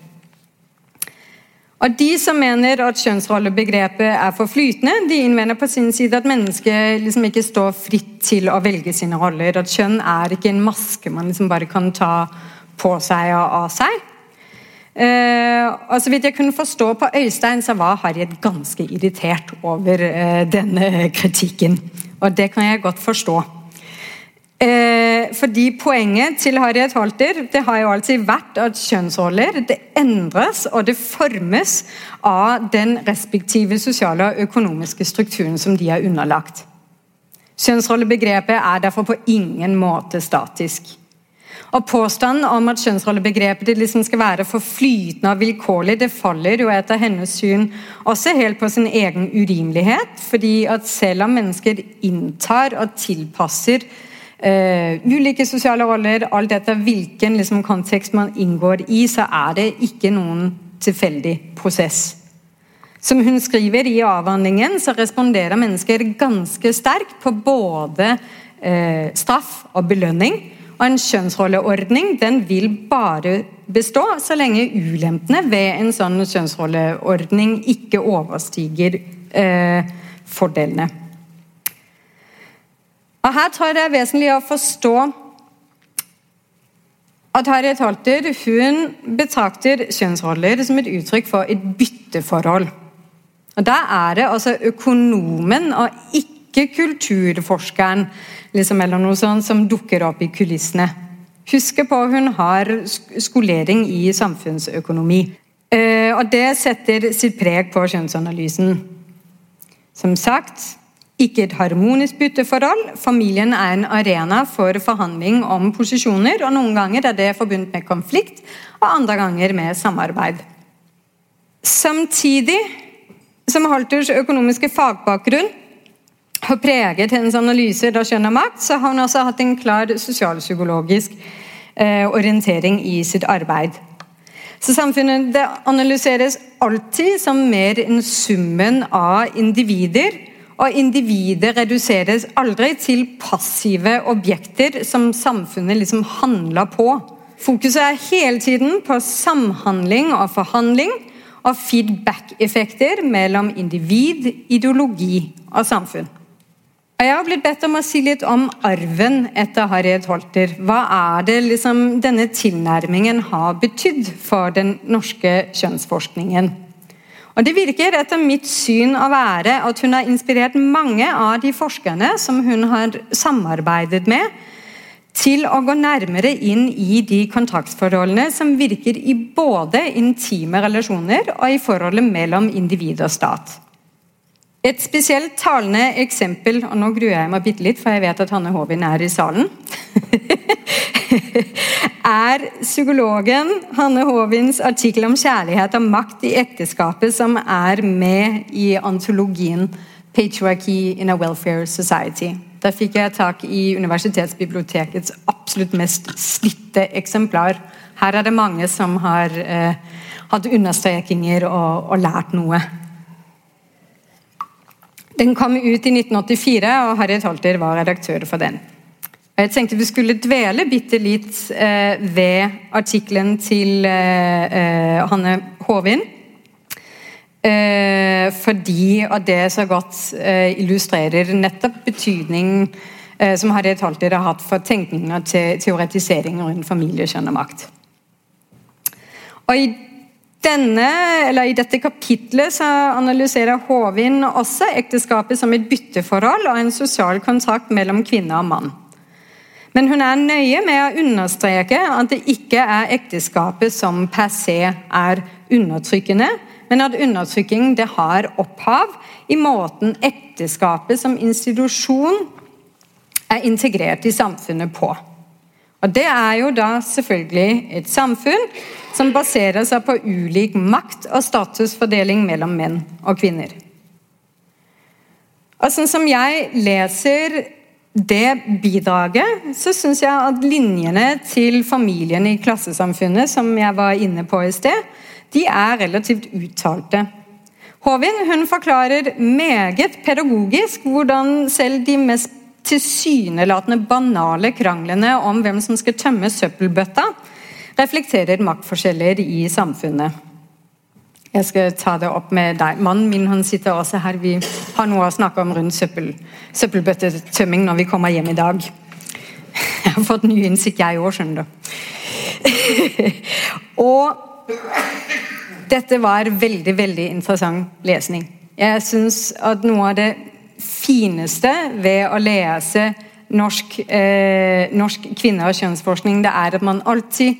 Og De som mener at kjønnsrollebegrepet er for flytende, de innvender på sin side at mennesket liksom ikke står fritt til å velge sine roller. At kjønn er ikke en maske man liksom bare kan ta på seg og av seg. Eh, og så vidt jeg kunne forstå på Øystein, så var Harriet ganske irritert over eh, denne kritikken. Og det kan jeg godt forstå. Eh, fordi Poenget til Harriet Holter det har jo alltid vært at kjønnsroller det endres og det formes av den respektive sosiale og økonomiske strukturen som de er underlagt. Kjønnsrollebegrepet er derfor på ingen måte statisk. Og Påstanden om at kjønnsrollebegrepet liksom skal være for flytende og vilkårlig, det faller jo etter hennes syn også helt på sin egen urimelighet. fordi at selv om mennesker inntar og tilpasser Uh, ulike sosiale roller, alt etter hvilken liksom, kontekst man inngår i, så er det ikke noen tilfeldig prosess. Som hun skriver i avhandlingen, så responderer mennesker ganske sterkt på både uh, straff og belønning. Og en kjønnsrolleordning den vil bare bestå så lenge ulempene ved en sånn kjønnsrolleordning ikke overstiger eh, fordelene. Og Her tror jeg det er vesentlig å forstå at Harriet Holter hun betrakter kjønnsroller som et uttrykk for et bytteforhold. Og Da er det altså økonomen og ikke kulturforskeren liksom, eller noe sånt som dukker opp i kulissene. Husk på hun har skolering i samfunnsøkonomi. Eh, og Det setter sitt preg på kjønnsanalysen. Som sagt, ikke et harmonisk bytteforhold. Familien er en arena for forhandling om posisjoner, og noen ganger er det forbundet med konflikt, og andre ganger med samarbeid. Samtidig som Holters økonomiske fagbakgrunn har preget hennes analyser av kjønn og makt, så har hun også hatt en klar sosialpsykologisk eh, orientering i sitt arbeid. Så Samfunnet analyseres alltid som mer enn summen av individer og individet reduseres aldri til passive objekter som samfunnet liksom handler på. Fokuset er hele tiden på samhandling og forhandling og feedback-effekter mellom individ, ideologi og samfunn. Jeg har blitt bedt om å si litt om arven etter Harriet Holter. Hva er det liksom denne tilnærmingen har betydd for den norske kjønnsforskningen? Og Det virker etter mitt syn å være at hun har inspirert mange av de forskerne som hun har samarbeidet med, til å gå nærmere inn i de kontaktforholdene som virker i både intime relasjoner og i forholdet mellom individ og stat. Et spesielt talende eksempel og Nå gruer jeg meg bitte litt, for jeg vet at Hanne Håvin er i salen. [LAUGHS] er psykologen Hanne Håvins artikkel om kjærlighet og makt i ekteskapet, som er med i antologien 'Patriarchy in a Welfare Society'. Da fikk jeg tak i universitetsbibliotekets absolutt mest slitte eksemplar. Her er det mange som har eh, hatt understrekinger og, og lært noe. Den kom ut i 1984, og Harriet Holter var redaktør for den. Jeg tenkte vi skulle dvele bitte litt eh, ved artikkelen til eh, eh, Hanne Håvin. Fordi at det så godt illustrerer nettopp betydning eh, som Harriet Holter har hatt for tenkninga til teoretisering rundt familie, kjønn og makt. Og i, denne, I dette kapitlet analyserer Håvin også ekteskapet som et bytteforhold og en sosial kontrakt mellom kvinne og mann. Men hun er nøye med å understreke at det ikke er ekteskapet som per se er undertrykkende, men at undertrykking har opphav i måten ekteskapet som institusjon er integrert i samfunnet på. Og Det er jo da selvfølgelig et samfunn som baserer seg på ulik makt og statusfordeling mellom menn og kvinner. Og sånn som jeg leser det bidraget, så syns jeg at linjene til familien i klassesamfunnet, som jeg var inne på i sted, de er relativt uttalte. Håvin hun forklarer meget pedagogisk hvordan selv de mest tilsynelatende banale kranglene om hvem som skal tømme søppelbøtta, reflekterer maktforskjeller i samfunnet. Jeg skal ta det opp med deg. Mannen min han sitter også her. Vi har noe å snakke om rundt søppel, søppelbøttetømming når vi kommer hjem i dag. Jeg har fått ny innsikt, jeg òg, skjønner du. [LAUGHS] og dette var veldig, veldig interessant lesning. Jeg syns at noe av det fineste ved å lese norsk, eh, norsk kvinne- og kjønnsforskning, det er at man alltid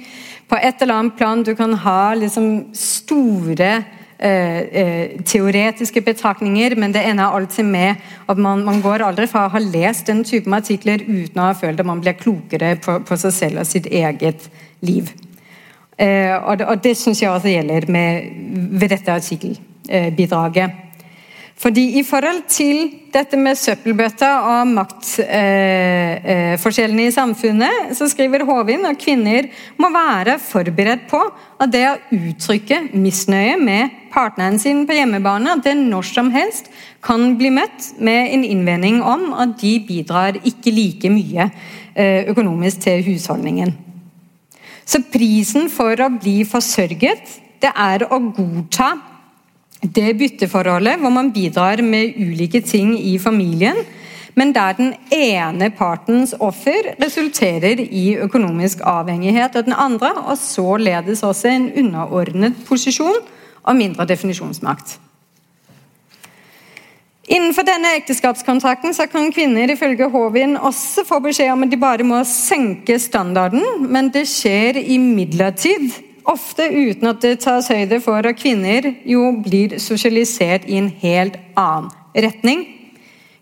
på et eller annet plan du kan ha liksom store eh, eh, teoretiske betraktninger, men det ender alltid med at man, man, går aldri fra å ha lest den typen artikler uten å ha følt at man blir klokere på, på seg selv og sitt eget liv. Eh, og det, og det syns jeg også gjelder med, ved dette artikkelbidraget. Fordi I forhold til dette med søppelbøtta og maktforskjellene eh, eh, i samfunnet, så skriver Håvin at kvinner må være forberedt på at det å uttrykke misnøye med partneren sin på hjemmebane, at det når som helst kan bli møtt med en innvending om at de bidrar ikke like mye eh, økonomisk til husholdningen. Så prisen for å bli forsørget, det er å godta det bytteforholdet hvor man bidrar med ulike ting i familien, men der den ene partens offer resulterer i økonomisk avhengighet av den andre, og således også en underordnet posisjon og mindre definisjonsmakt. Innenfor denne ekteskapskontrakten så kan kvinner ifølge Håvin også få beskjed om at de bare må senke standarden, men det skjer imidlertid Ofte uten at det tas høyde for at kvinner jo blir sosialisert i en helt annen retning.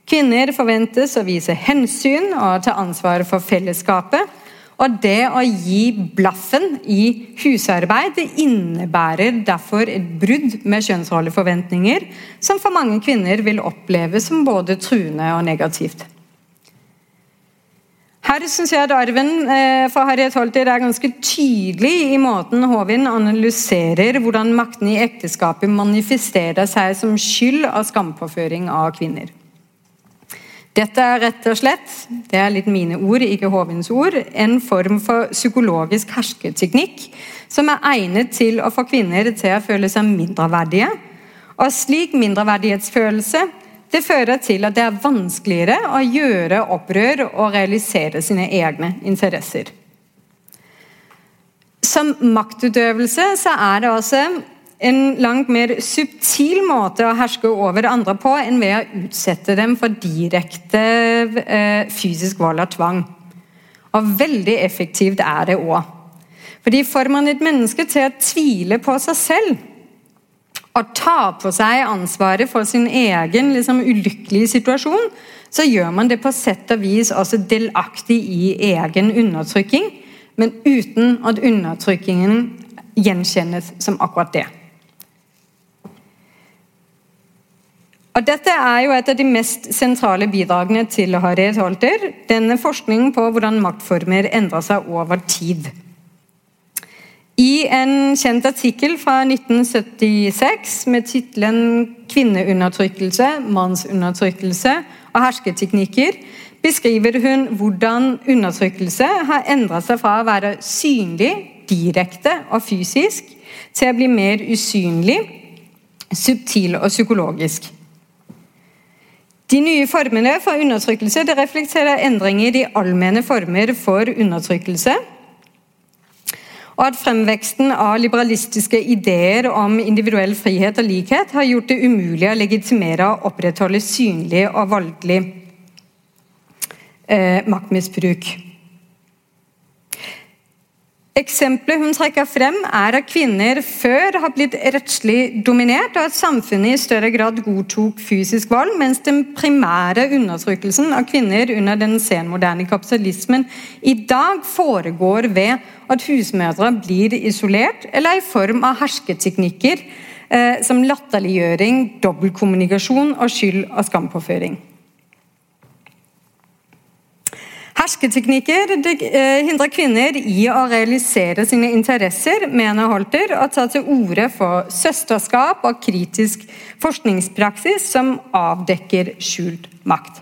Kvinner forventes å vise hensyn og ta ansvar for fellesskapet. Og det å gi blaffen i husarbeid det innebærer derfor et brudd med kjønnsrolleforventninger, som for mange kvinner vil oppleves som både truende og negativt. Her syns jeg at arven eh, for Harriet Holter er ganske tydelig i måten Håvin analyserer hvordan makten i ekteskapet manifesterer seg som skyld av skampåføring av kvinner. Dette er rett og slett, det er litt mine ord, ikke Håvins ord, en form for psykologisk hersketeknikk som er egnet til å få kvinner til å føle seg mindreverdige. Og slik mindreverdighetsfølelse det fører til at det er vanskeligere å gjøre opprør og realisere sine egne interesser. Som maktutøvelse så er det også en langt mer subtil måte å herske over andre på enn ved å utsette dem for direkte eh, fysisk vold og tvang. Og veldig effektivt er det òg. Fordi Får man et menneske til å tvile på seg selv, å ta på seg ansvaret for sin egen liksom, ulykkelige situasjon, så gjør man det på sett og vis også delaktig i egen undertrykking, men uten at undertrykkingen gjenkjennes som akkurat det. Og Dette er jo et av de mest sentrale bidragene til Harriet Holter. Denne forskningen på hvordan maktformer endrer seg over tid. I en kjent artikkel fra 1976 med tittelen 'Kvinneundertrykkelse, mannsundertrykkelse og hersketeknikker' beskriver hun hvordan undertrykkelse har endret seg fra å være synlig, direkte og fysisk, til å bli mer usynlig, subtil og psykologisk. De nye formene for undertrykkelse reflekterer endringer i allmenne former for undertrykkelse og at fremveksten av liberalistiske ideer om individuell frihet og likhet har gjort det umulig å legitimere og opprettholde synlig og voldelig eh, maktmisbruk. Eksempelet hun trekker frem, er at kvinner før har blitt rettslig dominert, og at samfunnet i større grad godtok fysisk vold, mens den primære undertrykkelsen av kvinner under den senmoderne kapitalismen i dag foregår ved at husmødre blir isolert, eller i form av hersketeknikker eh, som latterliggjøring, dobbeltkommunikasjon og skyld- og skampåføring. Hersketeknikker eh, hindrer kvinner i å realisere sine interesser, mener Holter, og tar til orde for søsterskap og kritisk forskningspraksis som avdekker skjult makt.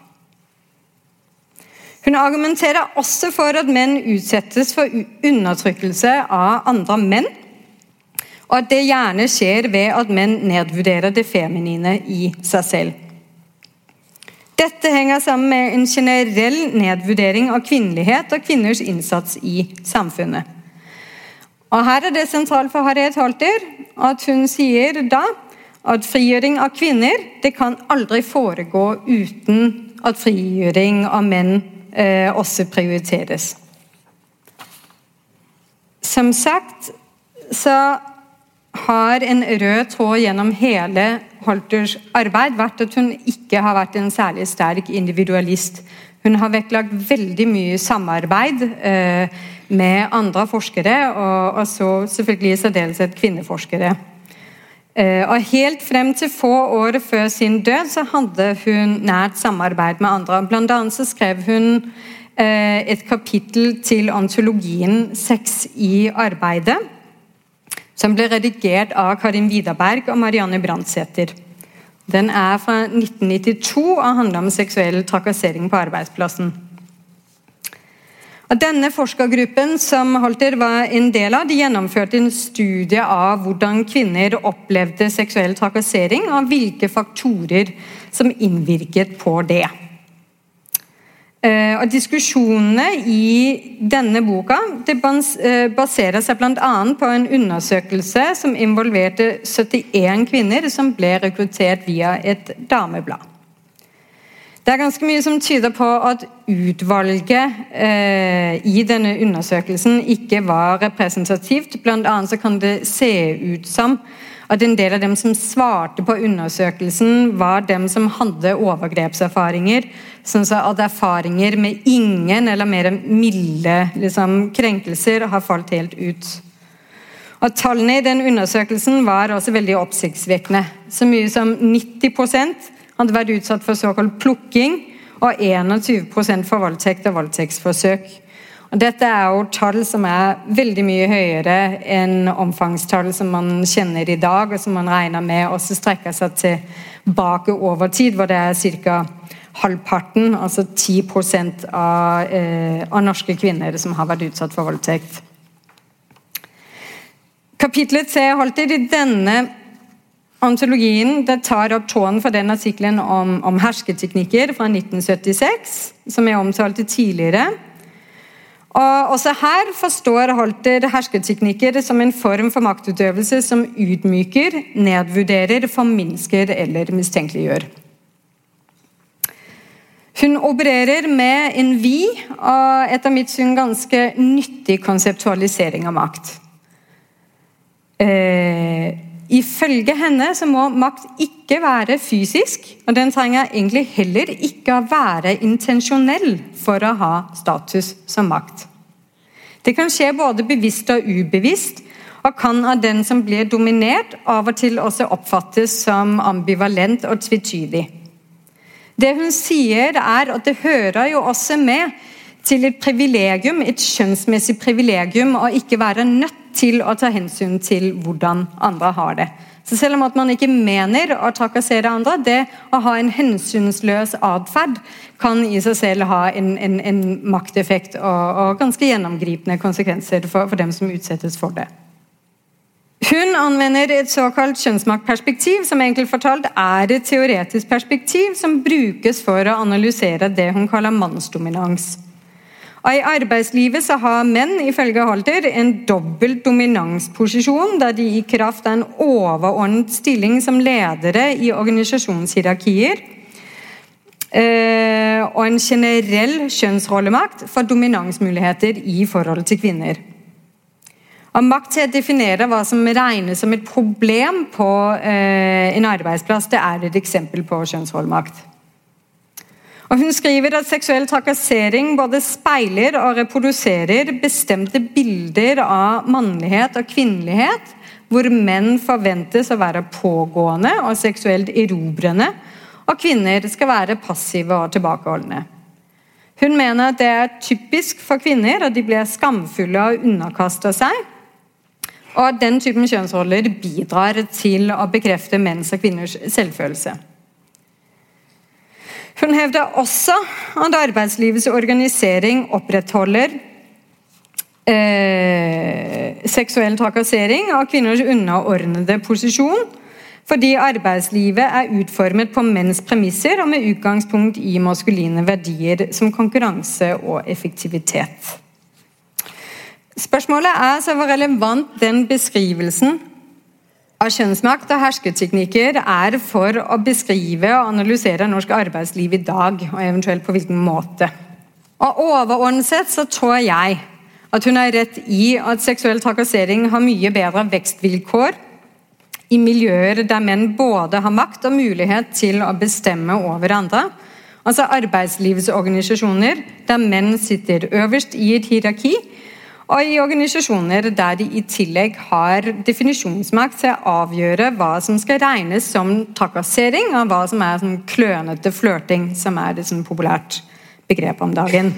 Hun argumenterer også for at menn utsettes for undertrykkelse av andre menn, og at det gjerne skjer ved at menn nedvurderer det feminine i seg selv. Dette henger sammen med en generell nedvurdering av kvinnelighet og kvinners innsats i samfunnet. Og Her er det sentralt for Harriet Holter at hun sier da at frigjøring av kvinner det kan aldri foregå uten at frigjøring av menn eh, også prioriteres. Som sagt så har en rød tråd gjennom hele Holters arbeid vært at hun ikke har vært en særlig sterk individualist. Hun har vektlagt veldig mye samarbeid eh, med andre forskere, og, så selvfølgelig i særdeleshet kvinneforskere. Eh, og Helt frem til få år før sin død så hadde hun nært samarbeid med andre. Blant annet så skrev hun eh, et kapittel til antologien 'Sex i arbeidet' som ble redigert av Karin Widerberg og Marianne Brandsæter. Den er fra 1992 og handler om seksuell trakassering på arbeidsplassen. Denne forskergruppen som Holter var en del av, de gjennomførte en studie av hvordan kvinner opplevde seksuell trakassering, og hvilke faktorer som innvirket på det. Eh, og Diskusjonene i denne boka eh, baserer seg bl.a. på en undersøkelse som involverte 71 kvinner som ble rekruttert via et dameblad. Det er ganske mye som tyder på at utvalget eh, i denne undersøkelsen ikke var representativt. Blant annet så kan det se ut som at en del av dem som svarte på undersøkelsen, var dem som hadde overgrepserfaringer. Sånn at erfaringer med ingen eller mer milde liksom, krenkelser har falt helt ut. Og Tallene i den undersøkelsen var også veldig oppsiktsvekkende. Så mye som 90% hadde vært utsatt for såkalt plukking, og 21% for voldtekt og voldtektsforsøk. Dette er jo tall som er veldig mye høyere enn omfangstall som man kjenner i dag, og som man regner med også strekker seg tilbake over tid, hvor det er ca. halvparten, altså 10 av, eh, av norske kvinner som har vært utsatt for voldtekt. Kapitlet C holdt i denne Antologien det tar opp tråden for den artikkelen om, om hersketeknikker fra 1976, som jeg omtalte tidligere. Og også her forstår Holter hersketeknikker som en form for maktutøvelse som utmyker, nedvurderer, forminsker eller mistenkeliggjør. Hun opererer med en vid og etter mitt syn ganske nyttig konseptualisering av makt. Eh, Ifølge henne så må makt ikke være fysisk, og den trenger egentlig heller ikke å være intensjonell for å ha status som makt. Det kan skje både bevisst og ubevisst, og kan av den som blir dominert, av og til også oppfattes som ambivalent og tvetydig. Det hun sier, er at det hører jo også med til et privilegium, et kjønnsmessig privilegium, å ikke være nødt til å ta hensyn til hvordan andre har det. Så Selv om at man ikke mener å trakassere andre, det å ha en hensynsløs atferd kan i seg selv ha en, en, en makteffekt og, og, ganske gjennomgripende konsekvenser for, for dem som utsettes for det. Hun anvender et såkalt kjønnsmaktperspektiv, som enkelt fortalt er et teoretisk perspektiv som brukes for å analysere det hun kaller mannsdominans. Og I arbeidslivet så har menn ifølge Holter en dobbelt dominansposisjon, der de i kraft av en overordnet stilling som ledere i organisasjonshierarkier eh, og en generell kjønnsrollemakt får dominansmuligheter i forhold til kvinner. Og Makt til å definere hva som regnes som et problem på eh, en arbeidsplass, det er et eksempel på kjønnsrollemakt. Og Hun skriver at seksuell trakassering både speiler og reproduserer bestemte bilder av mannlighet og kvinnelighet, hvor menn forventes å være pågående og seksuelt erobrende, og kvinner skal være passive og tilbakeholdne. Hun mener at det er typisk for kvinner at de blir skamfulle og underkaster seg, og at den typen kjønnsroller bidrar til å bekrefte menns og kvinners selvfølelse. Hun hevder også at arbeidslivets organisering opprettholder eh, seksuell trakassering av kvinners underordnede posisjon, fordi arbeidslivet er utformet på menns premisser og med utgangspunkt i maskuline verdier som konkurranse og effektivitet. Spørsmålet er så hvor relevant den beskrivelsen av kjønnsmakt og hersketeknikker er for å beskrive og analysere norsk arbeidsliv i dag, og eventuelt på hvilken måte. Og Overordnet sett så tror jeg at hun har rett i at seksuell trakassering har mye bedre vekstvilkår i miljøer der menn både har makt og mulighet til å bestemme over andre. Altså arbeidslivsorganisasjoner der menn sitter øverst i et hierarki, og i organisasjoner der de i tillegg har definisjonsmakt til å avgjøre hva som skal regnes som trakassering, og hva som er sånn klønete flørting, som er et sånn populært begrep om dagen.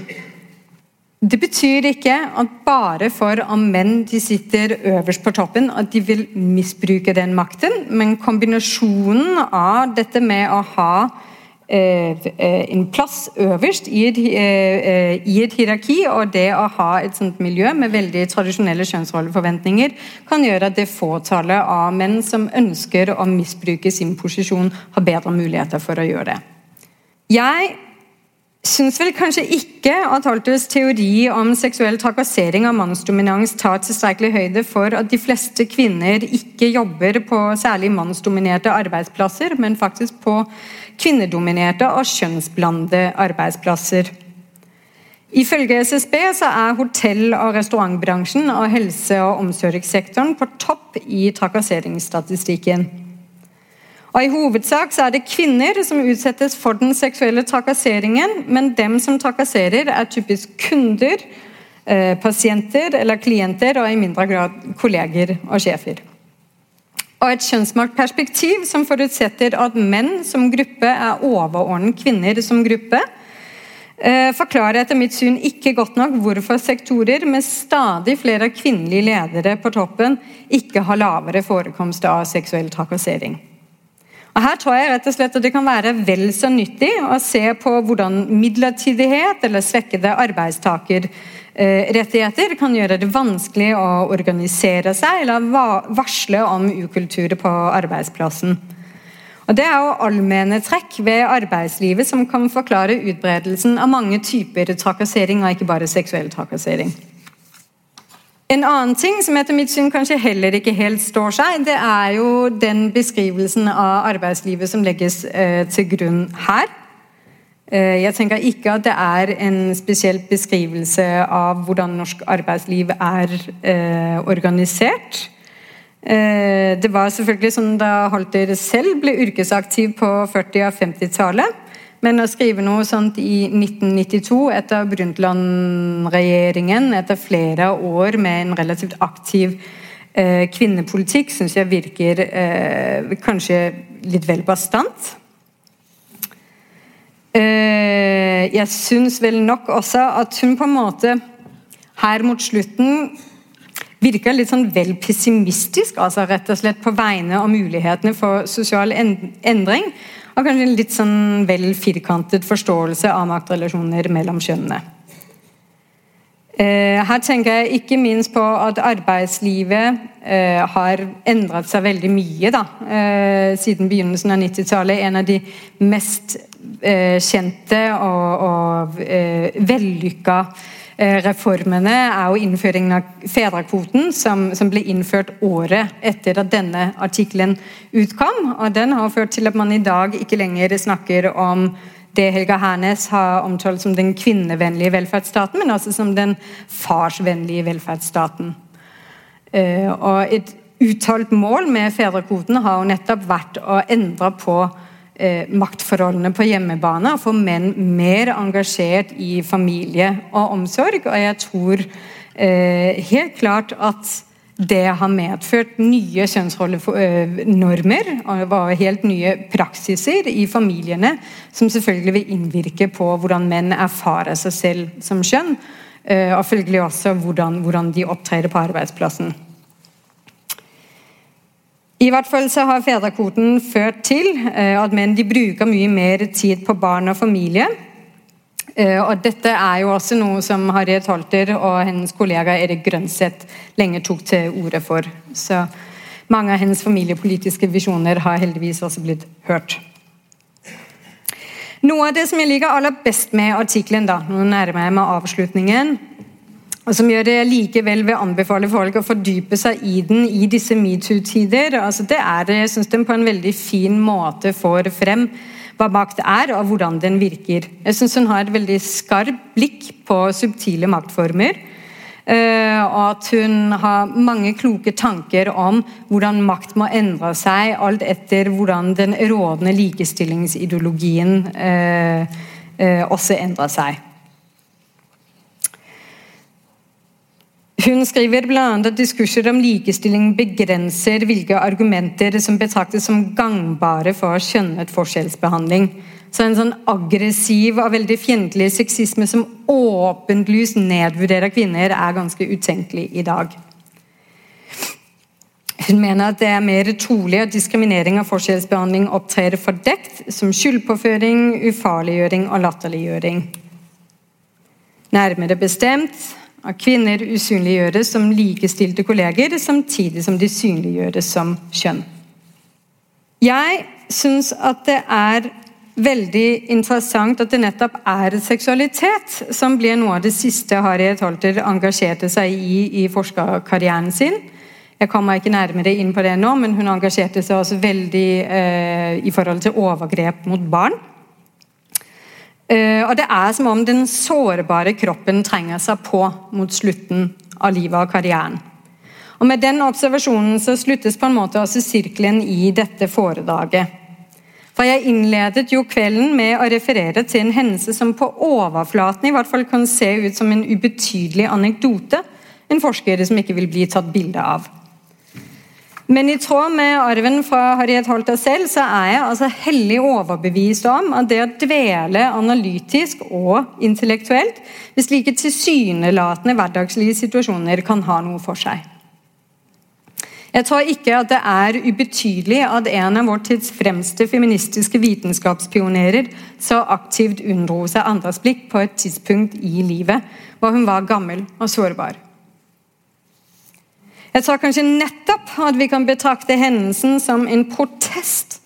Det betyr ikke at bare for om menn de sitter øverst på toppen, at de vil misbruke den makten, men kombinasjonen av dette med å ha en plass øverst i et, eh, i et, hierarki, og det å ha et sånt miljø med veldig tradisjonelle kjønnsrolleforventninger, kan gjøre at det fåtallet av menn som ønsker å misbruke sin posisjon, har bedre muligheter for å gjøre det. Jeg syns vel kanskje ikke at Holters teori om seksuell trakassering av mannsdominans tar tilstrekkelig høyde for at de fleste kvinner ikke jobber på særlig mannsdominerte arbeidsplasser, men faktisk på kvinnedominerte og kjønnsblandede arbeidsplasser. Ifølge SSB er hotell- og restaurantbransjen og helse- og omsorgssektoren på topp i trakasseringsstatistikken. Og I hovedsak er det kvinner som utsettes for den seksuelle trakasseringen, men dem som trakasserer, er typisk kunder, eh, pasienter eller klienter, og i mindre grad kolleger og sjefer. Og Et kjønnsmaktperspektiv som forutsetter at menn som gruppe er overordnet kvinner som gruppe, eh, forklarer etter mitt syn ikke godt nok hvorfor sektorer med stadig flere kvinnelige ledere på toppen ikke har lavere forekomst av seksuell trakassering. Og Her tror jeg rett og slett at det kan være vel så nyttig å se på hvordan midlertidighet eller svekkede arbeidstakerrettigheter kan gjøre det vanskelig å organisere seg eller varsle om ukultur på arbeidsplassen. Og Det er jo allmenne trekk ved arbeidslivet som kan forklare utbredelsen av mange typer trakassering, og ikke bare seksuell trakassering. En annen ting som etter mitt syn kanskje heller ikke helt står seg, det er jo den beskrivelsen av arbeidslivet som legges eh, til grunn her. Eh, jeg tenker ikke at det er en spesiell beskrivelse av hvordan norsk arbeidsliv er eh, organisert. Eh, det var selvfølgelig sånn da Holter selv ble yrkesaktiv på 40- og 50-tallet. Men å skrive noe sånt i 1992, etter Brundtland-regjeringen, etter flere år med en relativt aktiv eh, kvinnepolitikk, syns jeg virker kanskje litt vel bastant. Eh, jeg syns vel nok også at hun på en måte her mot slutten virker litt sånn vel pessimistisk, altså rett og slett på vegne av mulighetene for sosial endring og kanskje en litt sånn vel firkantet forståelse av maktrelasjoner mellom kjønnene. Eh, her tenker jeg ikke minst på at arbeidslivet eh, har endret seg veldig mye da, eh, siden begynnelsen av 90-tallet. En av de mest kjente og, og vellykka reformene er jo innføringen av fedrekvoten, som, som, ble innført året etter at denne artikkelen utkom. og Den har ført til at man i dag ikke lenger snakker om det Helga Hernes har omtalt som den kvinnevennlige velferdsstaten, men også som den farsvennlige velferdsstaten. Eh, og Et uttalt mål med fedrekvoten har jo nettopp vært å endre på eh, maktforholdene på hjemmebane og få menn mer engasjert i familie og omsorg. Og jeg tror eh, helt klart at det har medført nye kjønnsrollenormer og helt nye praksiser i familiene, som selvfølgelig vil innvirke på hvordan menn erfarer seg selv som kjønn, eh, og følgelig også hvordan, hvordan de opptrer på arbeidsplassen. I hvert fall så har fedrekvoten ført til eh, at menn bruker mye mer tid på barn og familie. Eh, og dette er jo også noe som Harriet Holter og hennes kollega Erik Grønseth lenge tok til orde for. Så mange av hennes familiepolitiske visjoner har heldigvis også blitt hørt. Noe av det som jeg liker aller best med artikkelen, nå nærmer jeg meg avslutningen, og som gjør det jeg likevel vil anbefale folk å fordype seg i den i disse metoo-tider, altså det er det, jeg synes den på en veldig fin måte får frem hva makt er, og hvordan den virker. Jeg syns hun har et veldig skarpt blikk på subtile maktformer. Eh, og at hun har mange kloke tanker om hvordan makt må endre seg, alt etter hvordan den rådende likestillingsideologien eh, eh, også endrer seg. Hun skriver bl.a. at diskurser om likestilling begrenser hvilke argumenter som betraktes som gangbare for skjønnet forskjellsbehandling. Så en sånn aggressiv og veldig fiendtlig sexisme som åpenlyst nedvurderer kvinner, er ganske utenkelig i dag. Hun mener at det er mer trolig at diskriminering og forskjellsbehandling opptrer fordekt som skyldpåføring, ufarliggjøring og latterliggjøring. Nærmere bestemt at kvinner usynliggjøres som likestilte kolleger, samtidig som de synliggjøres som kjønn. Jeg syns at det er veldig interessant at det nettopp er seksualitet som blir noe av det siste Harriet Holter engasjerte seg i i forskerkarrieren sin. Jeg kommer ikke nærmere inn på det nå, men hun engasjerte seg også veldig eh, i forhold til overgrep mot barn. Eh, og det er som om den sårbare kroppen trenger seg på mot slutten av livet og karrieren. Og Med den observasjonen så sluttes på en måte også sirkelen i dette foredraget. For Jeg innledet jo kvelden med å referere til en hendelse som på overflaten i hvert fall kan se ut som en ubetydelig anekdote. En forsker som ikke vil bli tatt bilde av. Men i tråd med arven fra Harriet Holter selv, så er jeg altså hellig overbevist om at det å dvele analytisk og intellektuelt ved slike tilsynelatende hverdagslige situasjoner kan ha noe for seg. Jeg tror ikke at det er ubetydelig at en av vår tids fremste feministiske vitenskapspionerer så aktivt unndro seg andres blikk på et tidspunkt i livet hvor hun var gammel og sårbar. Jeg tror kanskje nettopp at vi kan betrakte hendelsen som en protest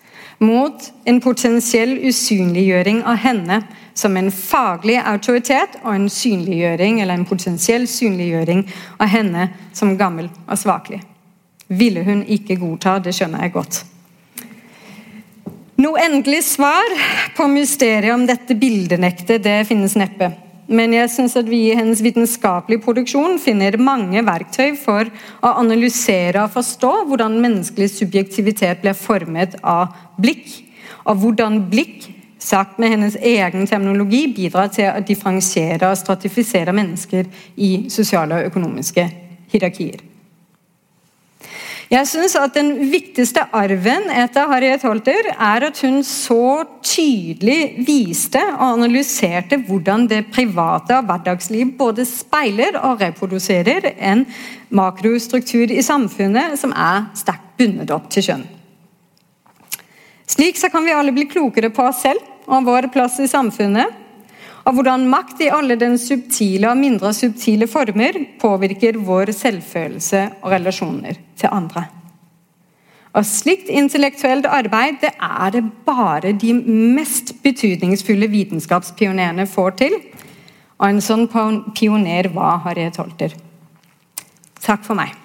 mot en potensiell usynliggjøring av henne som en faglig autoritet og en synliggjøring, eller en potensiell synliggjøring av henne som gammel og svakelig. Ville hun ikke godta, det skjønner jeg godt. Noe endelig svar på mysteriet om dette bildenektet det finnes neppe. Men jeg syns at vi i hennes vitenskapelige produksjon finner mange verktøy for å analysere og forstå hvordan menneskelig subjektivitet blir formet av blikk, og hvordan blikk, sagt med hennes egen terminologi, bidrar til å differensiere og stratifisere mennesker i sosiale og økonomiske hierarkier. Jeg syns at den viktigste arven etter Harriet Holter er at hun så tydelig viste og analyserte hvordan det private og hverdagsliv både speiler og reproduserer en makrostruktur i samfunnet som er sterkt bundet opp til kjønn. Slik så kan vi alle bli klokere på oss selv og vår plass i samfunnet av hvordan makt i alle den subtile og mindre subtile former påvirker vår selvfølelse og relasjoner til andre. Og Slikt intellektuelt arbeid det er det bare de mest betydningsfulle vitenskapspionerene får til. Og en sånn pioner var Harriet Holter. Takk for meg.